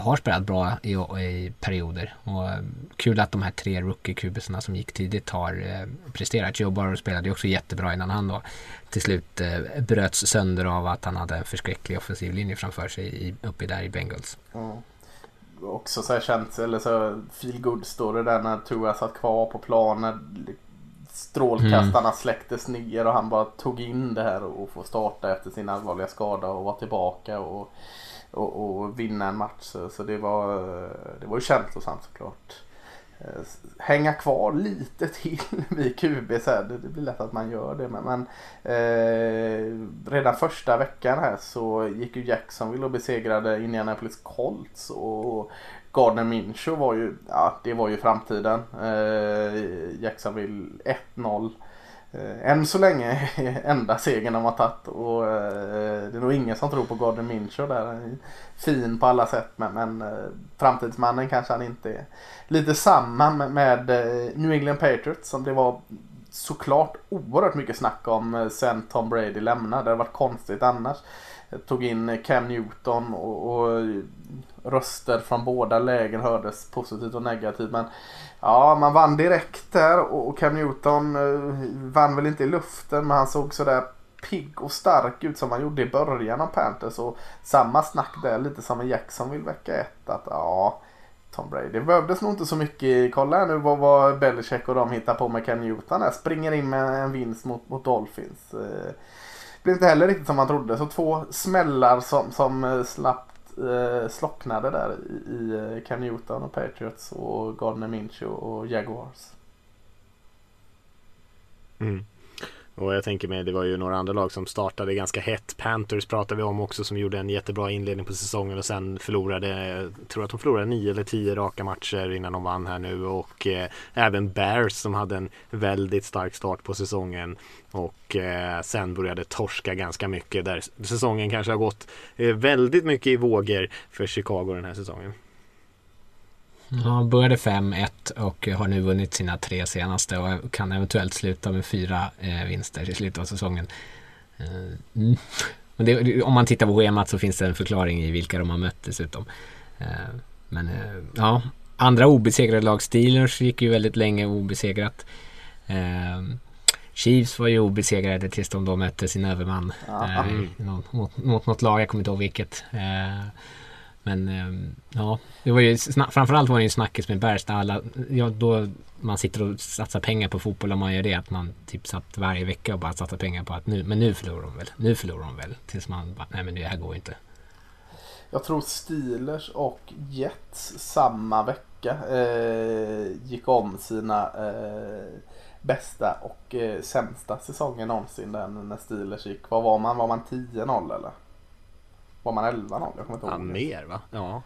har spelat bra i, i perioder. Och eh, kul att de här tre rookie-kubisarna som gick tidigt har eh, presterat. Joe Burrow spelade ju också jättebra innan han då till slut eh, bröts sönder av att han hade en förskräcklig offensiv linje framför sig i, uppe där i Bengals. Ja. Också så här känt, eller så feel good story där när Tua satt kvar på planen. Strålkastarna släcktes ner och han bara tog in det här och få starta efter sin allvarliga skada och vara tillbaka och, och, och vinna en match. Så, så det var det var ju känslosamt såklart. Eh, hänga kvar lite till vid QB så här, det, det blir lätt att man gör det. Men, men eh, redan första veckan här så gick ju Jacksonville och besegrade Indianapolis Colts och Gardner Minshew var ju, ja det var ju framtiden. Eh, Jacksonville 1-0. Eh, än så länge enda segern de har tagit och eh, det är nog ingen som tror på Gordon Minshew där. Han är fin på alla sätt men, men eh, framtidsmannen kanske han inte är. Lite samma med, New England Patriots som det var såklart oerhört mycket snack om sen Tom Brady lämnade. Det hade varit konstigt annars. Jag tog in Cam Newton och, och röster från båda lägen hördes positivt och negativt. Men ja, man vann direkt där och Cam Newton eh, vann väl inte i luften men han såg sådär pigg och stark ut som han gjorde i början av Panthers. Och samma snack där lite som i Jacksonville vecka ett. Att ja, Tom Brady. Det behövdes nog inte så mycket. Kolla här nu vad, vad Belichick och de hittar på med Cam Newton. här. Springer in med en vinst mot, mot Dolphins. Eh. Det blev inte heller riktigt som man trodde. Så två smällar som, som eh, slapp eh, slocknade där i, i eh, Cam Newton och Patriots och Gardner Minshew och Jaguars. Mm. Och jag tänker mig, det var ju några andra lag som startade ganska hett. Panthers pratade vi om också som gjorde en jättebra inledning på säsongen och sen förlorade, jag tror att de förlorade nio eller tio raka matcher innan de vann här nu och eh, även Bears som hade en väldigt stark start på säsongen och eh, sen började torska ganska mycket där säsongen kanske har gått eh, väldigt mycket i vågor för Chicago den här säsongen. Ja, började 5-1 och har nu vunnit sina tre senaste och kan eventuellt sluta med fyra eh, vinster i slutet av säsongen. Eh, mm. det, om man tittar på schemat så finns det en förklaring i vilka de har mött dessutom. Eh, men eh, ja, andra obesegrade lag, Steelers gick ju väldigt länge obesegrat. Chiefs var ju obesegrade tills de då mötte sin överman eh, mot, mot, mot något lag, jag kommer inte ihåg vilket. Men ehm, ja, det var ju framförallt var det ju snackis med Bergsta. Alla, ja, då man sitter och satsar pengar på fotboll och man gör det. Att man typ satt varje vecka och bara satsar pengar på att nu, men nu förlorar de väl. Nu förlorar de väl. Tills man bara, nej men det här går inte. Jag tror Steelers och Jets samma vecka eh, gick om sina eh, bästa och eh, sämsta säsonger någonsin. Den när Steelers gick. Vad var man? Var man 10-0 eller? Var man 11-0? Jag kommer inte ihåg. Ja, mer va? Ja.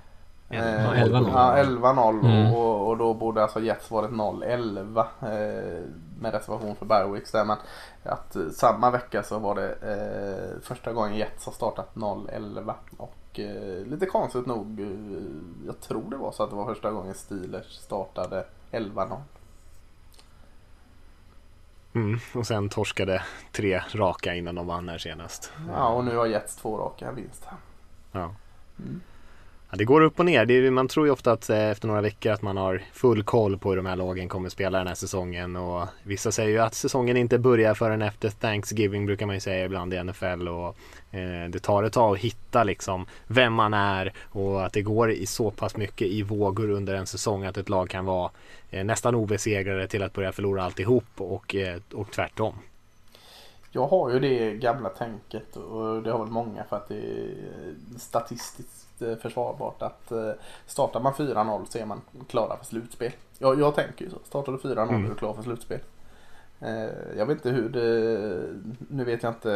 11-0. Ja, 11-0 mm. och, och då borde alltså Jets varit 0-11 eh, med reservation för Berwicks där. Men att eh, samma vecka så var det eh, första gången Jets har startat 0-11 och eh, lite konstigt nog, eh, jag tror det var så att det var första gången Steelers startade 11-0. Mm, och sen torskade tre raka innan de vann här senast. Ja, och nu har Jets två raka vinst. Ja. Mm. ja. Det går upp och ner. Är, man tror ju ofta att eh, efter några veckor att man har full koll på hur de här lagen kommer spela den här säsongen. Och vissa säger ju att säsongen inte börjar förrän efter Thanksgiving brukar man ju säga ibland i NFL. Och eh, det tar ett tag att hitta liksom vem man är och att det går i så pass mycket i vågor under en säsong att ett lag kan vara eh, nästan obesegrade till att börja förlora alltihop och, eh, och tvärtom. Jag har ju det gamla tänket och det har väl många för att det är statistiskt eh, försvarbart att eh, startar man 4-0 så är man klara för slutspel. Jag, jag tänker ju så. Startar du 4-0 mm. är du klar för slutspel. Eh, jag vet inte hur det... Nu vet jag inte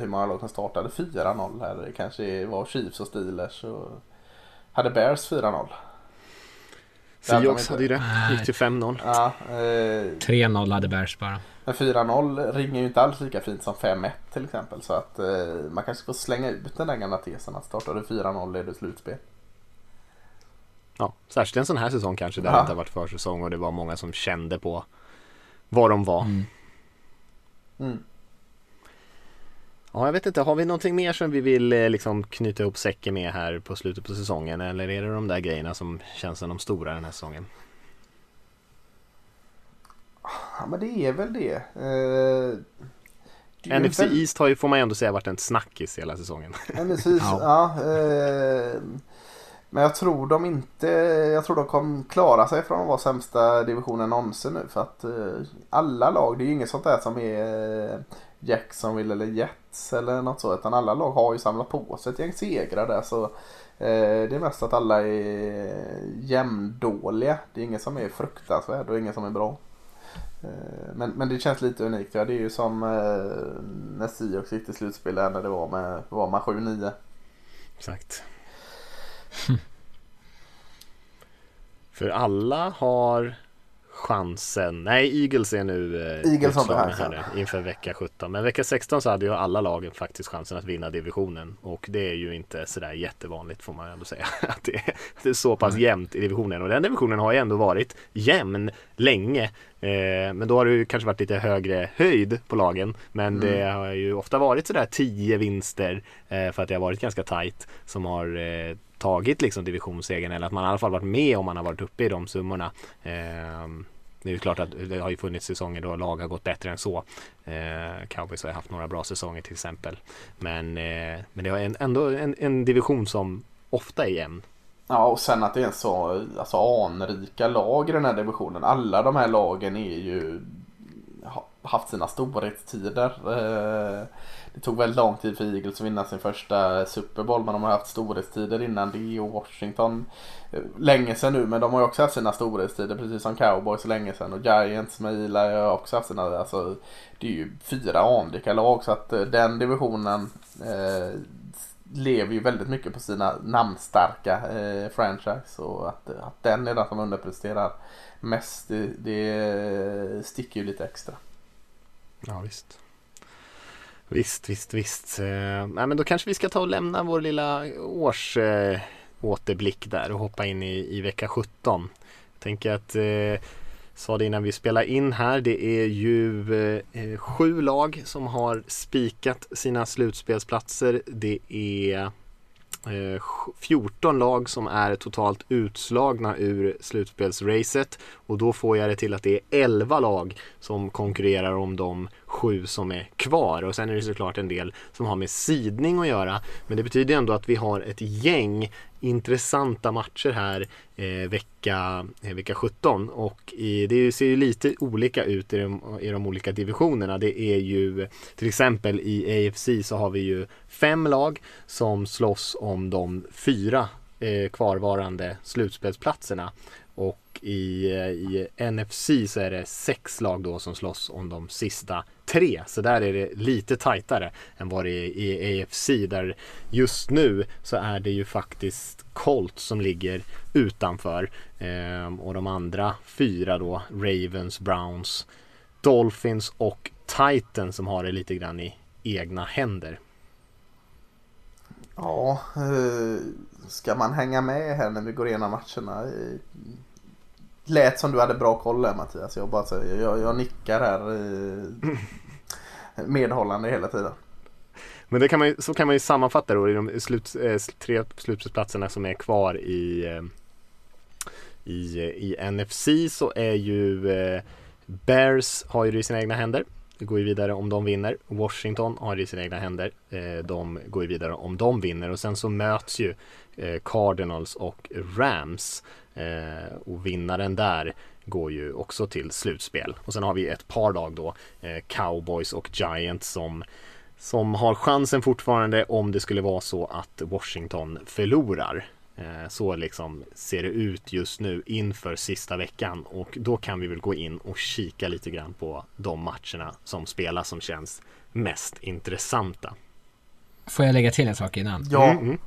hur många lag som startade 4-0 här. Det kanske var Chiefs och Steelers och hade Bears 4-0. Seahawks hade ju det. Gick till 5-0. Ja, eh, 3-0 hade Bears bara. Men 4-0 ringer ju inte alls lika fint som 5-1 till exempel. Så att eh, man kanske får slänga ut den där gamla tesen att startar du 4-0 är du slutspel. Ja, särskilt en sån här säsong kanske där ja. det inte har varit försäsong och det var många som kände på vad de var. Mm. Mm. Ja, jag vet inte, har vi någonting mer som vi vill eh, liksom knyta ihop säcken med här på slutet på säsongen? Eller är det de där grejerna som känns som de stora den här säsongen? Ja, men det är väl det. Eh, det NFC väl... East har ju, får man ändå säga, varit en snackis hela säsongen. NFC East, ja. ja eh, men jag tror de inte, jag tror de kommer klara sig från att vara sämsta divisionen någonsin nu. För att eh, alla lag, det är ju inget sånt där som är eh, Jacksonville eller Jets eller något så. Utan alla lag har ju samlat på sig ett gäng segrar där. Så eh, det är mest att alla är jämndåliga. Det är ingen som är fruktansvärd och ingen som är bra. Eh, men, men det känns lite unikt. Ja, det är ju som eh, när Siox gick till slutspel när det var med, var med 7-9. Exakt. För alla har chansen. Nej, Eagles är nu eh, Eagles har här nu inför vecka 17. Men vecka 16 så hade ju alla lagen faktiskt chansen att vinna divisionen. Och det är ju inte sådär jättevanligt får man ändå säga. Att det är, det är så pass mm. jämnt i divisionen. Och den divisionen har ju ändå varit jämn länge. Eh, men då har det ju kanske varit lite högre höjd på lagen. Men mm. det har ju ofta varit sådär 10 vinster eh, för att det har varit ganska tajt som har eh, tagit liksom divisionssegern eller att man i alla fall varit med om man har varit uppe i de summorna. Eh, det är ju klart att det har ju funnits säsonger då lag har gått bättre än så. Eh, Cowboys har haft några bra säsonger till exempel. Men, eh, men det är ändå en, en, division som ofta är jämn. Ja och sen att det är så alltså, anrika lag i den här divisionen. Alla de här lagen är ju haft sina storhetstider. Eh, det tog väldigt lång tid för Eagles att vinna sin första Super Bowl men de har haft storhetstider innan det och Washington eh, länge sedan nu men de har ju också haft sina storhetstider precis som Cowboys länge sedan och Giants med Eli har också haft sina, alltså det är ju fyra anrika lag så att eh, den divisionen eh, lever ju väldigt mycket på sina namnstarka eh, franchise och att, eh, att den är den som underpresterar mest det, det sticker ju lite extra. Ja visst. Visst, visst, visst. Eh, nej, men då kanske vi ska ta och lämna vår lilla års eh, återblick där och hoppa in i, i vecka 17. Jag tänker att eh, sa det innan vi spelar in här. Det är ju eh, eh sju lag som har spikat sina slutspelsplatser. Det är Eh, 14 lag som är totalt utslagna ur slutspelsracet. Och då får jag det till att det är 11 lag som konkurrerar om de sju som är kvar. Och sen är det såklart en del som har med sidning att göra. Men det betyder ändå att vi har ett gäng intressanta matcher här eh, vecka, eh, vecka 17 och i, det ser ju lite olika ut i de, i de olika divisionerna. Det är ju till exempel i AFC så har vi ju fem lag som slåss om de fyra eh, kvarvarande slutspelsplatserna och i, eh, i NFC så är det sex lag då som slåss om de sista tre. Så där är det lite tajtare än vad det är i AFC där just nu så är det ju faktiskt Colts som ligger utanför. Ehm, och de andra fyra då Ravens, Browns, Dolphins och Titans som har det lite grann i egna händer. Ja, eh, ska man hänga med här när vi går igenom matcherna? Eh, Lät som du hade bra koll där Mattias. Jag, bara, jag, jag nickar här medhållande hela tiden. Men det kan man ju, så kan man ju sammanfatta då i de slut, eh, tre slutspelsplatserna som är kvar i, eh, i, i NFC så är ju eh, Bears har ju det i sina egna händer. Det går ju vidare om de vinner. Washington har det i sina egna händer. Eh, de går ju vidare om de vinner och sen så möts ju eh, Cardinals och Rams. Eh, och vinnaren där går ju också till slutspel. Och sen har vi ett par lag då, eh, Cowboys och Giants som som har chansen fortfarande om det skulle vara så att Washington förlorar. Eh, så liksom ser det ut just nu inför sista veckan och då kan vi väl gå in och kika lite grann på de matcherna som spelas som känns mest intressanta. Får jag lägga till en sak innan? Ja. Mm, mm.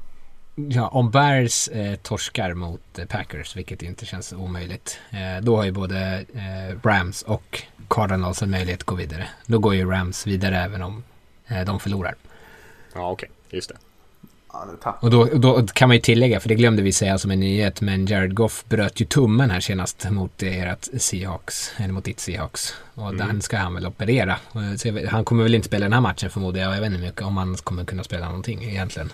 Ja, om Bears eh, torskar mot eh, Packers, vilket inte känns omöjligt, eh, då har ju både eh, Rams och Cardinals en möjlighet att gå vidare. Då går ju Rams vidare även om eh, de förlorar. Ja, okej, okay. just det. och då, då, kan man ju tillägga, för det glömde vi säga som en nyhet, men Jared Goff bröt ju tummen här senast mot ert Seahawks, eller mot ditt Seahawks. Och mm. den ska han väl operera. Så han kommer väl inte spela den här matchen förmodar jag. Jag vet inte mycket om han kommer kunna spela någonting egentligen.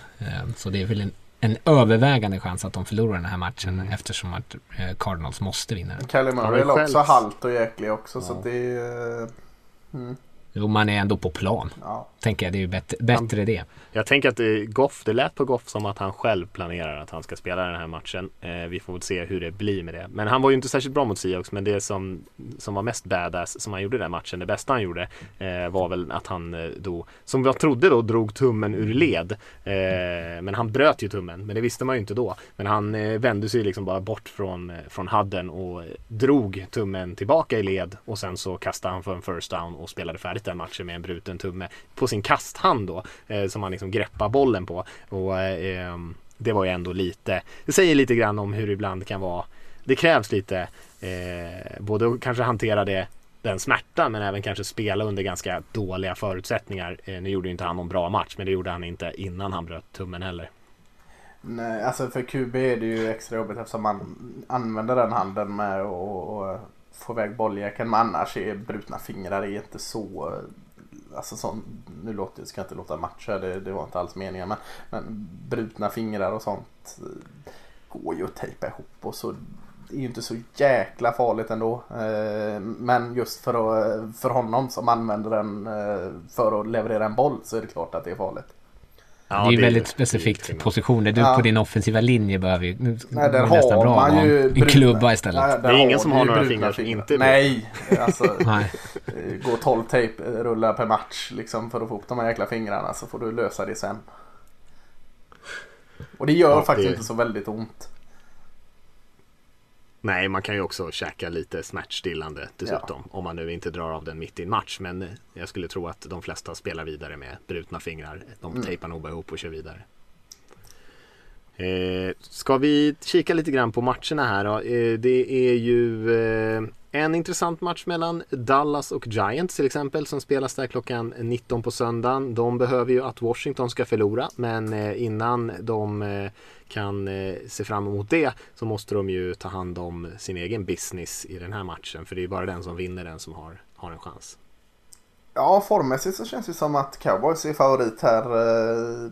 Så det är väl en en övervägande chans att de förlorar den här matchen mm. eftersom att eh, Cardinals måste vinna den. Kalle Murray är också halt och jäklig också ja. så det är... Uh, mm. Jo, man är ändå på plan. Ja. Tänker jag, det är ju bättre, bättre det. Jag tänker att det, Goff, det lät på Goff som att han själv planerar att han ska spela den här matchen. Eh, vi får väl se hur det blir med det. Men han var ju inte särskilt bra mot Seahawks, men det som, som var mest badass som han gjorde den matchen, det bästa han gjorde, eh, var väl att han eh, då, som jag trodde då, drog tummen ur led. Eh, men han bröt ju tummen, men det visste man ju inte då. Men han eh, vände sig liksom bara bort från, eh, från hadden och drog tummen tillbaka i led och sen så kastade han för en first down och spelade färdigt den matchen med en bruten tumme på sin kasthand då eh, som han liksom greppar bollen på. Och eh, ehm, det var ju ändå lite, det säger lite grann om hur det ibland kan vara. Det krävs lite, eh, både att kanske hantera det den smärtan men även kanske spela under ganska dåliga förutsättningar. Eh, nu gjorde ju inte han någon bra match men det gjorde han inte innan han bröt tummen heller. Nej, alltså för QB är det ju extra jobbigt eftersom man använder den handen med att få iväg bolljäkeln. Men annars är brutna fingrar är inte så alltså sån, nu låter, ska jag inte låta matcha, det, det var inte alls meningen. Men, men brutna fingrar och sånt eh, går ju att tejpa ihop och så det är ju inte så jäkla farligt ändå. Eh, men just för, att, för honom som använder den eh, för att leverera en boll så är det klart att det är farligt. Ja, det är ju väldigt specifikt det är ju position. Det du Ja. på din offensiva linje behöver ju... Nu Nej, där har bra man ju en bruna- klubba istället. Nej, Det är ingen som har några fingrar som inte är Nej, alltså Nej. eh, gå 12 tejprullar per match liksom för att få upp de här jäkla fingrarna så får du lösa det sen. Och det gör Ja, faktiskt det- inte så väldigt ont. Nej, man kan ju också käka lite smärtstillande dessutom. Om man nu inte drar av den mitt i en match. Men eh, jag skulle tro att de flesta spelar vidare med brutna fingrar. De Mm. tejpar nog bara ihop och kör vidare. Eh, ska vi kika lite grann på matcherna här då? Eh, det är ju eh, en intressant match mellan Dallas och Giants till exempel som spelas där klockan 19 på söndagen. De behöver ju att Washington ska förlora men eh, innan de eh, kan eh, se fram emot det så måste de ju ta hand om sin egen business i den här matchen för det är bara den som vinner den som har, har en chans. Ja, formmässigt så känns det som att Cowboys är favorit här.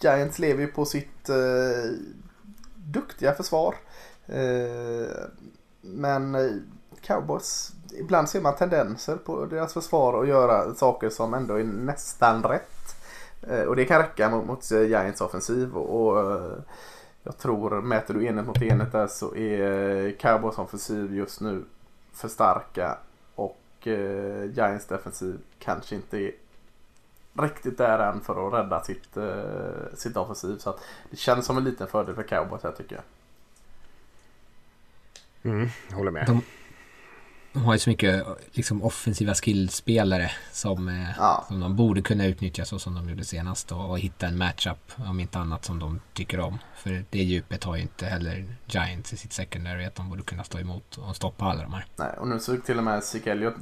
Giants lever ju på sitt duktiga försvar. Men eh, Cowboys, ibland ser man tendenser på deras försvar att göra saker som ändå är nästan rätt. Eh, och det kan räcka mot, mot eh, Giants offensiv. Och, och jag tror, mäter du enhet mot enhet där så är Cowboys offensiv just nu för starka och eh, Giants defensiv kanske inte är riktigt där än för att rädda sitt, eh, sitt offensiv. Så att det känns som en liten fördel för Cowboys här tycker jag. Mm, håller med. De- De har ju så mycket liksom, offensiva skillspelare som, eh, Ja. som de borde kunna utnyttja så som de gjorde senast och, och hitta en matchup om inte annat som de tycker om. För det djupet har ju inte heller Giants i sitt secondary att de borde kunna stå emot och stoppa alla de här. Nej, och nu såg till och med Zeke Elliott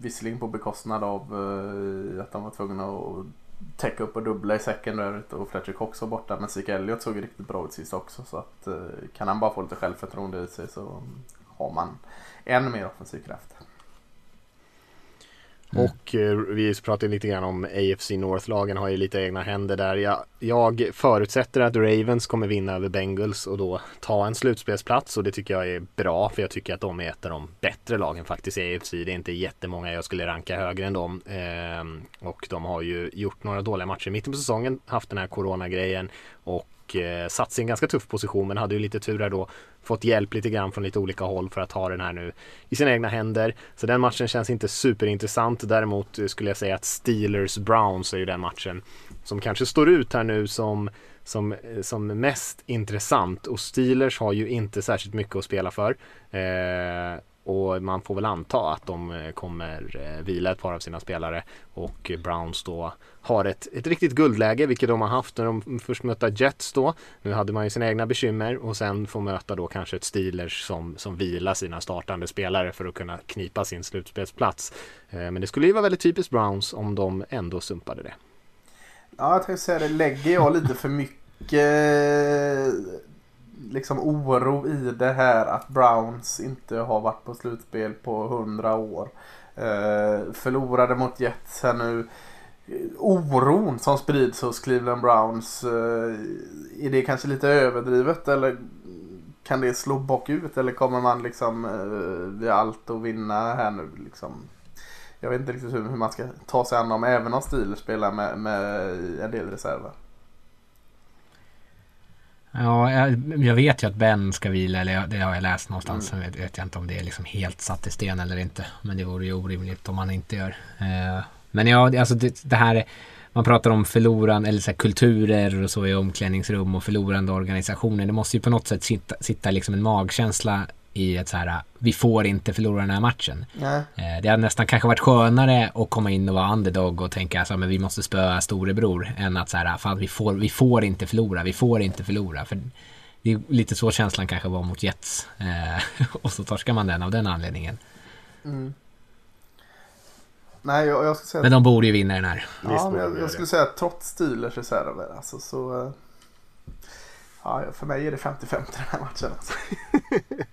visserligen på bekostnad av eh, att de var tvungna att täcka upp och dubbla i secondaryt och Fletcher Cox var borta. Men Zeke Elliot såg ju riktigt bra ut sist också. Så att eh, kan han bara få lite självförtroende i sig så har man än mer offensiv kraft. Mm. Och eh, vi pratade lite grann om AFC North-lagen har ju lite egna händer där. Jag, jag förutsätter att Ravens kommer vinna över Bengals och då ta en slutspelsplats och det tycker jag är bra för jag tycker att de är ett av de bättre lagen faktiskt i AFC. Det är inte jättemånga jag skulle ranka högre än dem. Eh, och de har ju gjort några dåliga matcher i mitten på säsongen, haft den här coronagrejen och eh, satt sig i en ganska tuff position men hade ju lite tur där då. Fått hjälp lite grann från lite olika håll för att ha den här nu i sina egna händer. Så den matchen känns inte superintressant. Däremot eh, skulle jag säga att Steelers-Browns är ju den matchen som kanske står ut här nu som, som, eh, som mest intressant. Och Steelers har ju inte särskilt mycket att spela för. Eh, och man får väl anta att de eh, kommer eh, vila ett par av sina spelare och Browns då har ett, ett riktigt guldläge vilket de har haft när de först mötte Jets då. Nu hade man ju sina egna bekymmer och sen får möta då kanske ett Steelers som, som vilar sina startande spelare för att kunna knipa sin slutspelsplats. Eh, men det skulle ju vara väldigt typiskt Browns om de ändå sumpade det. Ja, jag tänkte säga det. Lägger jag lite för mycket liksom oro i det här att Browns inte har varit på slutspel på hundra år. Eh, förlorade mot Jets här nu. Oron som sprids hos Cleveland Browns. Eh, är det kanske lite överdrivet eller kan det slå bakut eller kommer man liksom eh, vid allt att vinna här nu liksom? Jag vet inte riktigt hur, hur man ska ta sig an dem även om Steelers spelar med, med en del reserver. Ja, jag, jag vet ju att Ben ska vila, eller jag, det har jag läst någonstans. Sen vet, vet jag inte om det är liksom helt satt i sten eller inte. Men det vore ju orimligt om man inte gör. Eh, men ja, alltså det, det här, man pratar om förlorande, eller så kulturer och så i omklädningsrum och förlorande organisationer. Det måste ju på något sätt sitta, sitta liksom en magkänsla i ett så här, vi får inte förlora den här matchen. Nej. Eh, Det hade nästan kanske varit skönare att komma in och vara underdog och tänka alltså, men vi måste spöa storebror än att så här, fan, vi, får, vi får inte förlora, vi får inte förlora. För det är lite så känslan kanske var mot Jets. Eh, och så torskar man den av den anledningen. Nej, jag, jag skulle säga Men de borde ju vinna den här. Ja, men jag, jag skulle säga att trots Steelers reserver alltså, så... eh, Ja, för mig är det 50-50 den här matchen. Alltså.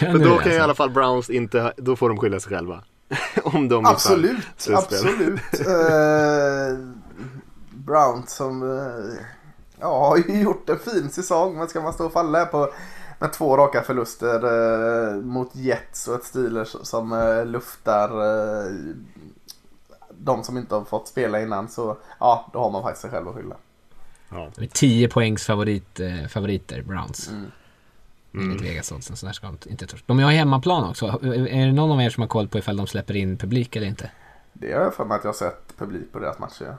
Men då kan ju i alltså? alla fall Browns inte, då får de skylla sig själva. Om de Absolut, absolut. Eh, Brown som eh, ja, har ju gjort en fin säsong. Men ska man stå och falla på med två raka förluster eh, mot Jets och ett Steelers som eh, luftar de som inte har fått spela innan så ja, då har man faktiskt sig själv att skylla. Ja. 10 poängs favorit, favoriter, Browns. Mm. Enligt Vegas-oddsen, så där ska de inte, inte törs. De har hemmaplan också. Är det någon av er som har koll på ifall de släpper in publik eller inte? Det har jag för mig att jag har sett publik på deras matcher.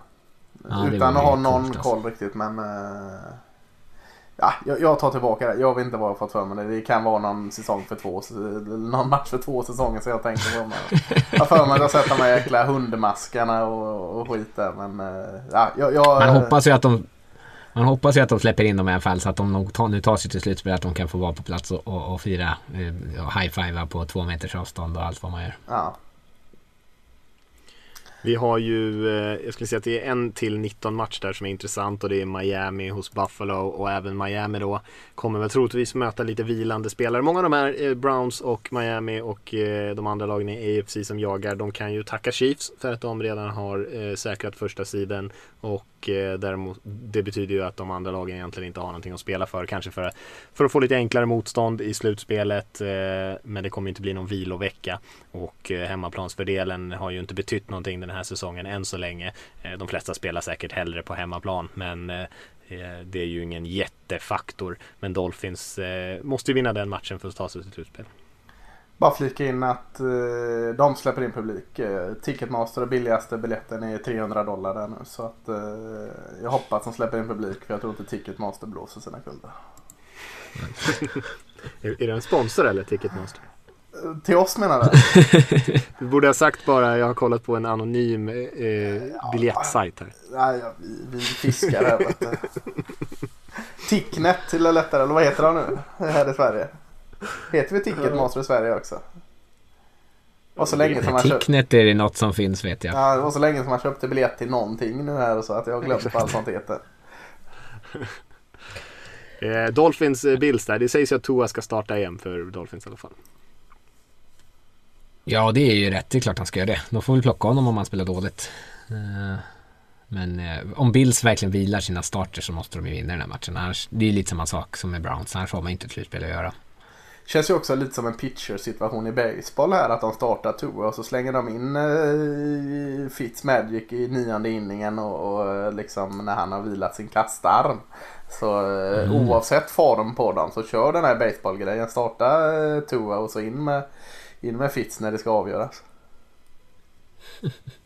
Ja. Utan att ha någon alltså. koll riktigt men eh, Ja, jag, jag tar tillbaka det. Jag vet inte vad jag har fått för mig. Det kan vara någon säsong för två, någon match för två säsonger så jag tänker på mig. Jag för mig att jag sätter de här jäkla hundmaskarna och, och skit där men eh, ja, jag, jag, Man hoppas ju att de man hoppas ju att de släpper in dem i alla fall så att de nog tar, nu tar sig till slutspel att de kan få vara på plats och, och, och fira eh, och high-fivea på två meters avstånd och allt vad man gör. Ja, Vi har ju, eh, jag skulle säga att det är en till 19 match där som är intressant och det är Miami hos Buffalo och även Miami då kommer väl troligtvis möta lite vilande spelare. Många av de här eh, Browns och Miami och eh, de andra lagen i AFC som jagar de kan ju tacka Chiefs för att de redan har eh, säkrat första sidan och eh, däremot det betyder ju att de andra lagen egentligen inte har någonting att spela för kanske för, för att få lite enklare motstånd i slutspelet eh, men det kommer inte bli någon vilovecka och eh, hemmaplansfördelen har ju inte betytt någonting den här säsongen än så länge. Eh, de flesta spelar säkert hellre på hemmaplan men eh, eh, det är ju ingen jättefaktor. Men Dolphins måste ju vinna den matchen för att ta sig till slutspel bara flika in att eh, de släpper in publik. Eh, Ticketmaster och billigaste biljetten är 300 dollar där nu så att eh, jag hoppas att de släpper in publik för jag tror inte Ticketmaster blåser sina kunder. Är, är det en sponsor eller Ticketmaster? Eh, Till oss menar du? Du borde ha sagt bara jag har kollat på en anonym eh, biljettsajt här. Nej, ja, vi, vi fiskar här. Ticknet till lättare, eller vad heter han nu? Här i Sverige. Heter vi Ticketmaster i Sverige också? Och så länge som man Ticknet är det något som finns vet jag. ja, det var så länge som man köpte biljett till någonting nu här och så att jag har glömt vad allt sånt heter. Eh, Dolphins eh, Bills där. Det sägs ju att Tua ska starta igen för Dolphins i alla fall. Ja, det är ju rätt. Det är klart han ska göra det. De får väl plocka honom om han spelar dåligt. Eh, Men eh, om Bills verkligen vilar sina starter så måste de ju vinna den här matchen. Annars, det är ju lite samma sak som med Browns. Annars har man inte ett slutspel att göra. Känns ju också lite som en pitcher situation i baseball här att de startar Tua och så slänger de in eh, Fitzmagic i nionde inningen och, och eh, liksom när han har vilat sin kastarm. Så eh, Mm. oavsett form på dem så kör den här baseballgrejen. Starta eh, Tua och så in med, in med Fitz när det ska avgöras.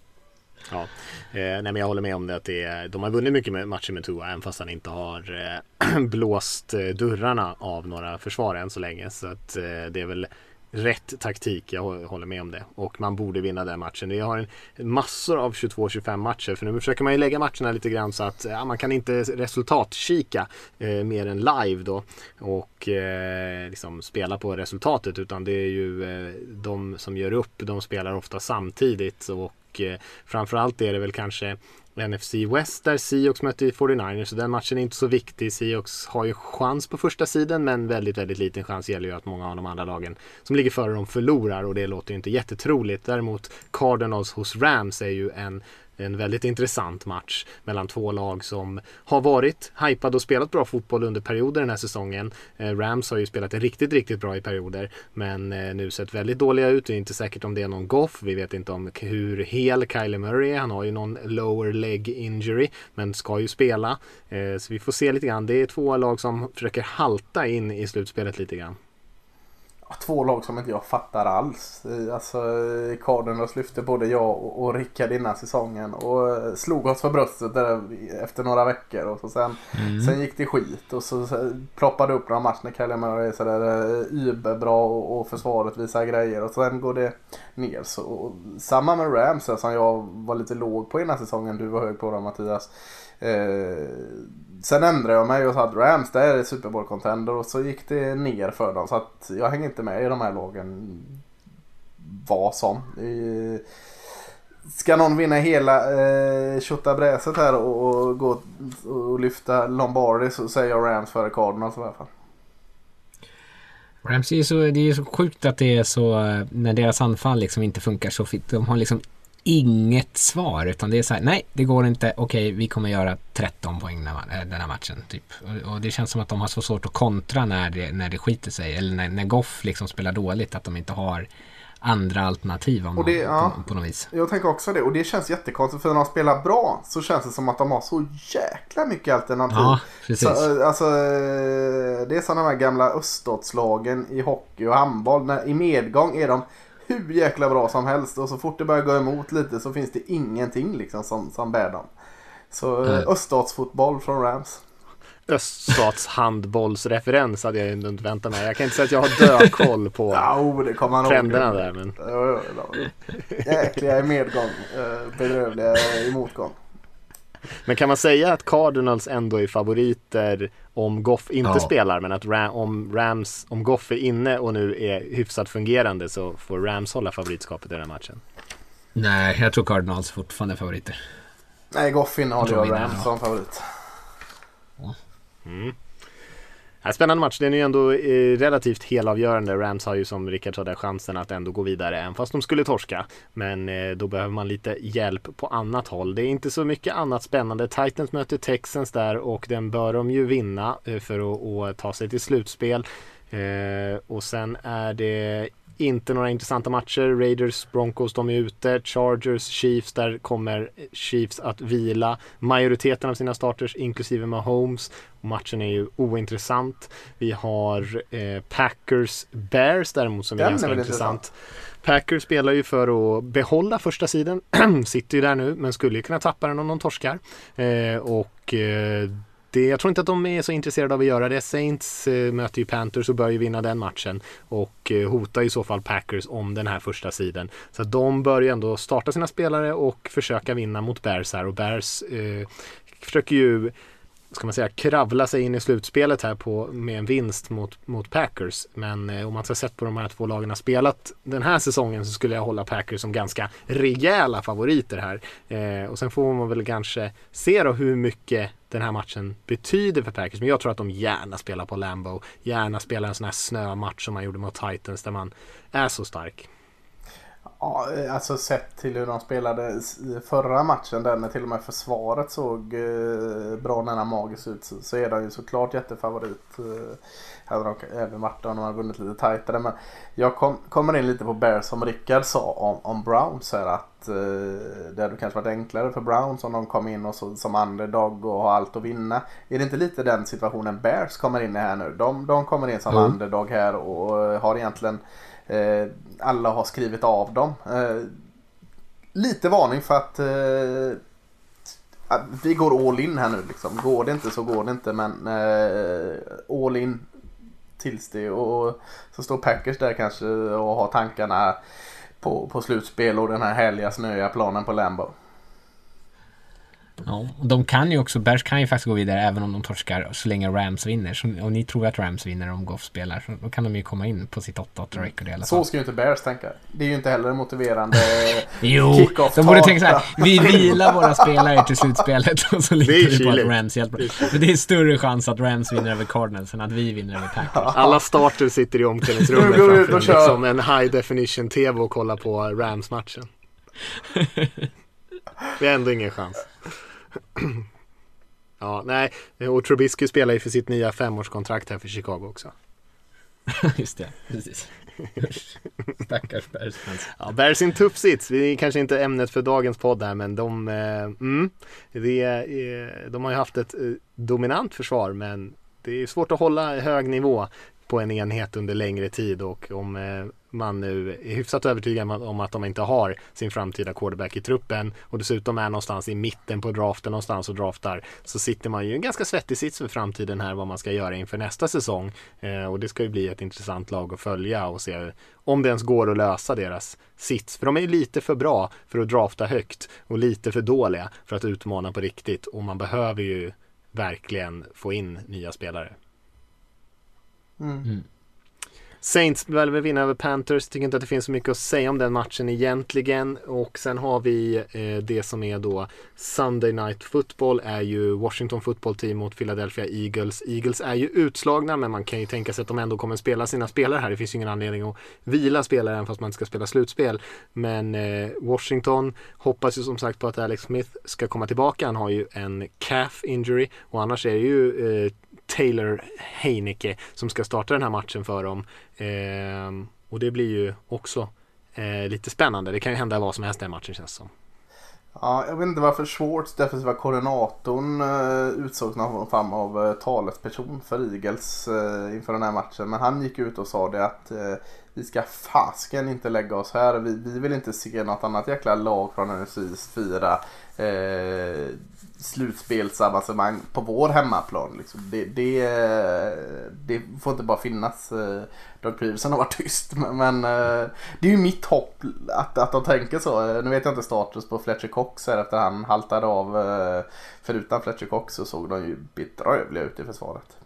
Ja, eh, nej men jag håller med om det att det är, de har vunnit mycket med matcher med Tua även fast han inte har eh, blåst eh, dörrarna av några försvar än så länge. Så att eh, det är väl rätt taktik, jag håller med om det. Och man borde vinna den matchen. Vi har en, massor av 22-25 matcher för nu försöker man ju lägga matcherna lite grann så att ja, man kan inte resultatkika eh, mer än live då och eh, liksom spela på resultatet utan det är ju eh, de som gör upp, de spelar ofta samtidigt och eh, framförallt är det väl kanske NFC West där Seahawks möter 49ers så den matchen är inte så viktig. Seahawks har ju chans på första sidan men väldigt, väldigt liten chans gäller ju att många av de andra lagen som ligger före dem förlorar och det låter ju inte jättetroligt. Däremot Cardinals hos Rams är ju en en väldigt intressant match mellan två lag som har varit hypade och spelat bra fotboll under perioder den här säsongen. Eh, Rams har ju spelat riktigt, riktigt bra i perioder men eh, nu sett väldigt dåliga ut. Det är inte säkert om det är någon Goff. Vi vet inte om hur hel Kyler Murray är. Han har ju någon lower leg injury men ska ju spela. Eh, så vi får se lite grann. Det är två lag som försöker halta in i slutspelet lite grann. Två lag som inte jag fattar alls. Alltså Cardinals lyfte både jag och och Rickard innan säsongen och eh, slog oss för bröstet där efter några veckor och så sen, sen gick det skit och så så ploppade upp några matcher när Kyler Murray är eh, überbra och, och försvaret visar grejer och sen går det ner. Så, och, samma med Rams som jag var lite låg på innan säsongen. Du var hög på dem Mattias. Eh, sen ändrade jag mig och sa att Rams det är Super Bowl contender och så gick det ner för dem. Så att jag hänger inte med i de här lagen vad som. Ska någon vinna hela eh, tjottabräset här och, och gå och lyfta Lombardi så säger jag Rams före Cardinals i alla fall. Rams är ju så, det är så sjukt att det är så, eh, när deras anfall liksom inte funkar så fint. De har liksom inget svar utan det är så här, nej det går inte, okej vi kommer göra 13 poäng den här, den här matchen. Typ. Och, och det känns som att de har så svårt att kontra när det, när det skiter sig. Eller när, när Goff liksom spelar dåligt, att de inte har andra alternativ om Och det- man, ja. på, på något vis. Jag tänker också det och det känns jättekonstigt för när de spelar bra så känns det som att de har så jäkla mycket alternativ. Ja, precis. Så, eh, alltså, eh, det är som de här gamla öststatslagen i hockey och handboll. När, I medgång är de hur jäkla bra som helst och så fort det börjar gå emot lite så finns det ingenting liksom som, som bär dem. Så Nej. öststatsfotboll från Rams. Öststatshandbollsreferens hade jag inte väntat mig. Jag kan inte säga att jag har dökoll på Ja, oh, det kommer han ihåg. trenderna där. Men Jo, jo, jo. Jäkliga i medgång, eh, bedrövliga i motgång. Men kan man säga att Cardinals ändå är favoriter om Goff inte Ja. spelar men att Ram, om Rams, om Goff är inne och nu är hyfsat fungerande så får Rams hålla favoritskapet i den här matchen. Nej, jag tror Cardinals fortfarande är favoriter. Nej, Goffin har Jag Rams som favorit. Ja, Äh, spännande match. Den är ju ändå eh, relativt helavgörande. Rams har ju som Rickard sa där chansen att ändå gå vidare även fast de skulle torska. Men eh, då behöver man lite hjälp på annat håll. Det är inte så mycket annat spännande. Titans möter Texans där och den bör de ju vinna eh, för att, att ta sig till slutspel. Eh, och sen är det inte några intressanta matcher. Raiders, Broncos, de är ute. Chargers, Chiefs, där kommer Chiefs att vila majoriteten av sina starters inklusive Mahomes. Matchen är ju ointressant. Vi har eh, Packers, Bears däremot som är Den är ganska väl intressant. Packers spelar ju för att behålla första sidan. Sitter ju där nu men skulle ju kunna tappa den om de torskar. Eh, och eh, det, jag tror inte att de är så intresserade av att göra det. Saints eh, möter ju Panthers och bör ju vinna den matchen och eh, hotar i så fall Packers om den här första sidan. Så att de bör ju ändå starta sina spelare och försöka vinna mot Bears här och Bears eh, försöker ju ska man säga, kravla sig in i slutspelet här på, med en vinst mot, mot Packers. Men eh, om man ska sett på de här två lagen har spelat den här säsongen så skulle jag hålla Packers som ganska rejäla favoriter här. Eh, och sen får man väl kanske se då hur mycket den här matchen betyder för Packers. Men jag tror att de gärna spelar på Lambo. Gärna spelar en sån här snömatch som man gjorde mot Titans där man är så stark. Ja, eh, alltså sett till hur de spelade förra matchen där när till och med försvaret såg eh, bra nära magiskt ut så, är de ju såklart jättefavorit. Eh, hade de k- även varit om de hade vunnit lite tajtare. Men jag kom, kommer in lite på Bears som Rickard sa om, om Browns här att eh, det hade kanske varit enklare för Browns om de kom in och så, som underdog och har allt att vinna. Är det inte lite den situationen Bears kommer in i här nu? De, de kommer in som Jo. underdog här och eh, har egentligen Eh, Eh, alla har skrivit av dem. Eh, lite varning för att eh, vi går all in här nu. Liksom. Går det inte så går det inte men eh, all in tills det och så står Packers där kanske och har tankarna på, på slutspel och den här härliga snöiga planen på Lambo. Ja, och de kan ju också, Bears kan ju faktiskt gå vidare även om de torskar så länge Rams vinner. Så, och ni tror att Rams vinner om Goff spelar, så då kan de ju komma in på sitt 8-8 record i alla fall. Så ska ju inte Bears tänka. Det är ju inte heller en motiverande Jo, de borde tänka så här. Vi vilar våra spelare till slutspelet och så Det är litar vi på att Rams hjälper. För det är större chans att Rams vinner över Cardinals än att vi vinner över Packers. Alla starter sitter i omklädningsrummet framför och en, kör. liksom en high definition tv och kollar på Rams-matchen. Det är ändå ingen chans. Ja, nej, och Trubisky spelar ju för sitt nya femårskontrakt här för Chicago också. Just det, precis. Stackars Bears. Ja, Bears i en tuff sits. Vi är kanske inte ämnet för dagens podd här, men de, eh, mm, det är, de har ju haft ett eh, dominant försvar, men det är svårt att hålla hög nivå på en enhet under längre tid och om eh, man nu är hyfsat övertygad om att de inte har sin framtida quarterback i truppen. Och dessutom är någonstans i mitten på draften någonstans och draftar så sitter man ju i en ganska svettig sits för framtiden här vad man ska göra inför nästa säsong. Eh, och det ska ju bli ett intressant lag att följa och se om det ens går att lösa deras sits. För de är ju lite för bra för att drafta högt och lite för dåliga för att utmana på riktigt. Och man behöver ju verkligen få in nya spelare. Mm. Saints väl vinna över Panthers. Tycker inte att det finns så mycket att säga om den matchen egentligen. Och sen har vi eh, det som är då Sunday Night Football är ju Washington Football Team mot Philadelphia Eagles. Eagles är ju utslagna men man kan ju tänka sig att de ändå kommer spela sina spelare här. Det finns ju ingen anledning att vila spelare även fast man inte ska spela slutspel. Men eh, Washington hoppas ju som sagt på att Alex Smith ska komma tillbaka. Han har ju en calf injury och annars är det ju eh, Taylor Heineke som ska starta den här matchen för dem. Eh, och det blir ju också eh, lite spännande. Det kan ju hända vad som helst den matchen känns som. Ja, jag vet inte varför Schwartz, defensiva koordinatorn, eh, utsågs någon form av eh, talesperson för Eagles eh, inför den här matchen. Men han gick ut och sa det att vi ska fasken inte lägga oss här. Vi, vi vill inte se något annat jäkla lag från NFC 4 eh, slutspelsavangemang på vår hemmaplan. Liksom. Det, det, det, får inte bara finnas. Eh, Doug Peterson har varit tyst men, men eh, det är ju mitt hopp att, att de tänker så. Eh, nu vet jag inte status på Fletcher Cox här efter han haltade av. För utan Fletcher Cox så såg de ju bedrövliga ut i försvaret.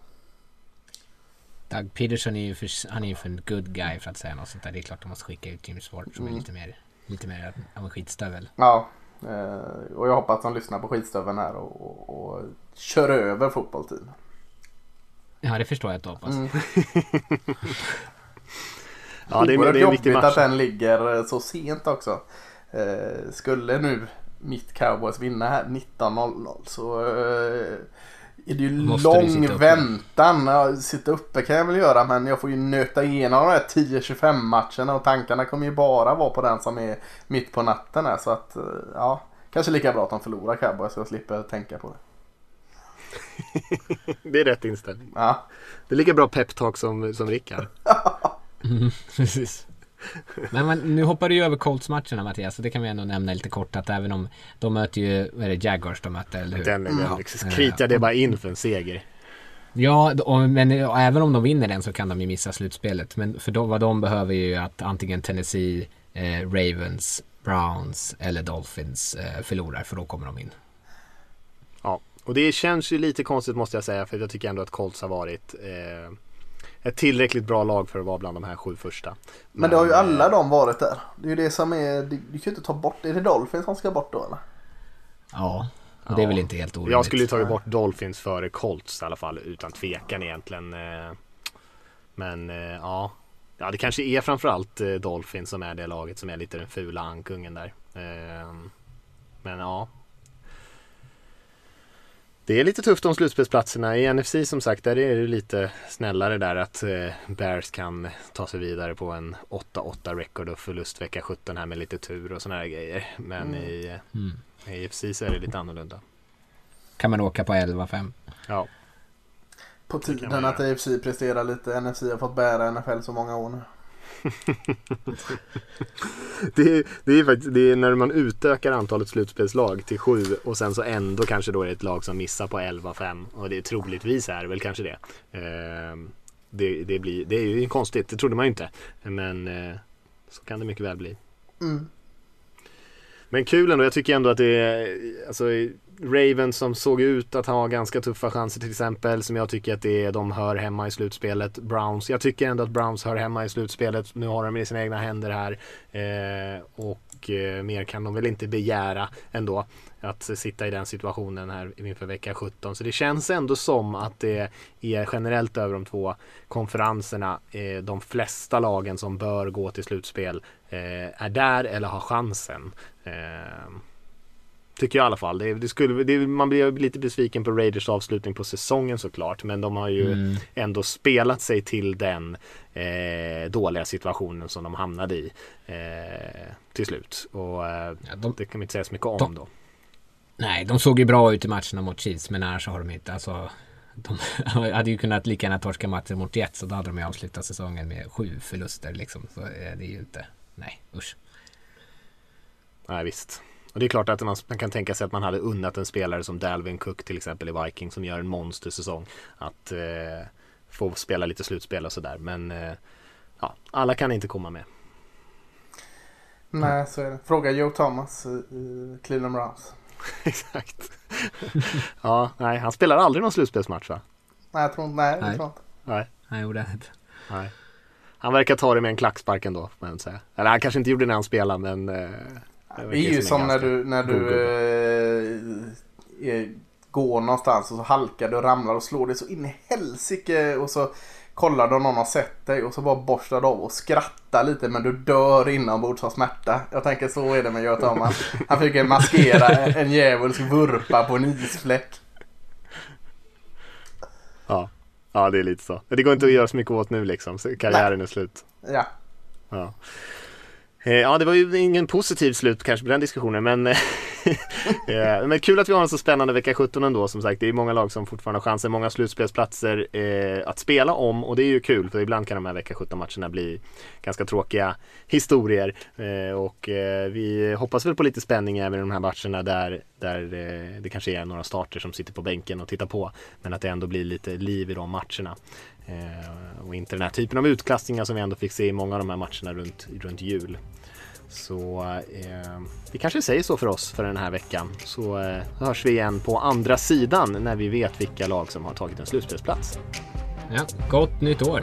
Doug Peterson är ju för, han är ju för en good guy för att säga något sånt där. Det är klart de måste skicka ut James Ward som är mm. lite mer, lite mer av en skitstövel. Ja. Eh, och jag hoppas att de lyssnar på skitstöveln här och, och, och kör över fotbollsteam. Ja, det förstår jag att du hoppas. Mm. ja, det är, det är en viktig match. att den ligger eh, så sent också. Eh, skulle nu mitt cowboys vinna här 19.00 så eh, är det ju Måste lång väntan. Ja, sitta uppe kan jag väl göra men jag får ju nöta igenom de här 10-25 matcherna och tankarna kommer ju bara vara på den som är mitt på natten här. Så att eh, ja, kanske lika bra att de förlorar Cowboys så jag slipper tänka på det. det är rätt inställning. Ja. Det är lika bra peptalk som, som Rickard. mm, precis. Men man, nu hoppar du ju över Colts-matcherna Mattias, så det kan vi ändå nämna lite kort att även om de möter ju, vad är det, Jaguars de möter, eller hur? Den, den mm. liksom, kritar det bara in för en seger. Ja, men även om de vinner den så kan de ju missa slutspelet. Men för de, vad de behöver ju att antingen Tennessee, eh, Ravens, Browns eller Dolphins eh, förlorar, för då kommer de in. Ja, och det känns ju lite konstigt måste jag säga, för jag tycker ändå att Colts har varit eh, ett tillräckligt bra lag för att vara bland de här sju första. Men, Men det har ju alla de varit där. Det är ju det som är, du kan ju inte ta bort, är det Dolphins som ska bort då eller? Ja, och det är väl inte helt orimligt. Jag skulle ju tagit bort Dolphins före Colts i alla fall utan tvekan egentligen. Eh. Men eh, ja, ja det kanske är framförallt eh, Dolphins som är det laget som är lite den fula ankungen där. Men ja, det är lite tufft om slutspelsplatserna. I NFC som sagt, där är det lite snällare där att eh, Bears kan ta sig vidare på en 8-8 record och förlust vecka 17 här med lite tur och sådana här grejer. Men mm. i, mm. i AFC så är det lite annorlunda. Kan man åka på 11-5? Ja. På tiden att AFC presterar lite. NFC har fått bära NFL så många år nu. det, är, det, är faktiskt, det är när man utökar antalet slutspelslag till sju och sen så ändå kanske då är det ett lag som missar på 11-5 och det är troligtvis är väl kanske det. Eh, det, det, blir, det är ju konstigt, det trodde man ju inte. Men eh, så kan det mycket väl bli. Mm. Men kul ändå, jag tycker ändå att det är, alltså Ravens som såg ut att ha ganska tuffa chanser till exempel som jag tycker att det är, de hör hemma i slutspelet. Browns, jag tycker ändå att Browns hör hemma i slutspelet. Nu har de i sina egna händer här eh, och eh, mer kan de väl inte begära ändå att sitta i den situationen här inför vecka 17. Så det känns ändå som att det är generellt över de två konferenserna eh, de flesta lagen som bör gå till slutspel eh, är där eller har chansen. Eh, Tycker jag i alla fall. Det, det skulle, det, man blir lite besviken på Raiders avslutning på säsongen såklart. Men de har ju mm. ändå spelat sig till den eh, dåliga situationen som de hamnade i eh, till slut. Och eh, ja, de, det kan man inte säga så mycket om de, då. Nej, de såg ju bra ut i matcherna mot Chiefs. Men annars har de inte. Alltså, de hade ju kunnat lika gärna torska matchen mot Jets. Och då hade de ju avslutat säsongen med sju förluster liksom. Så det är ju inte. Nej, usch. Nej, visst. Och det är klart att man, man, kan tänka sig att man hade unnat en spelare som Dalvin Cook till exempel i Viking som gör en monstersäsong att eh, få spela lite slutspel och sådär. Men eh, ja, alla kan inte komma med. Nej, så är det. Fråga Joe Thomas i Cleveland Browns. Exakt. ja, nej, han spelar aldrig någon slutspelsmatch va? Nej, jag tror inte. Nej, nej. tror inte. Nej. Han gjorde inte. Nej. Han verkar ta det med en klackspark ändå, får man säga. Eller han kanske inte gjorde det när han spelade, men eh, det är ju som när du, när du eh, går någonstans och så halkar du och ramlar och slår dig så in i helsike och så kollar du om någon har sett dig och så bara borstar du av och skrattar lite men du dör inombords av smärta. Jag tänker så är det med Joe Thomas. Han försöker maskera en djävulsk vurpa på en isfläck. Ja. ja, det är lite så. Det går inte att göra så mycket åt nu liksom. Karriären Nej. är slut. Ja. ja. Eh, ja, det var ju ingen positiv slut kanske på den diskussionen men, eh, men kul att vi har en så spännande vecka 17 ändå som sagt. Det är många lag som fortfarande har chansen, många slutspelsplatser eh, att spela om och det är ju kul för ibland kan de här vecka 17 matcherna bli ganska tråkiga historier eh, och eh, vi hoppas väl på lite spänning även i de här matcherna där, där eh, det kanske är några starter som sitter på bänken och tittar på men att det ändå blir lite liv i de matcherna. Eh, och inte den här typen av utklassningar som vi ändå fick se i många av de här matcherna runt, runt jul. Så eh, vi kanske säger så för oss för den här veckan. Så eh, hörs vi igen på andra sidan när vi vet vilka lag som har tagit en slutspelsplats. Ja, gott nytt år!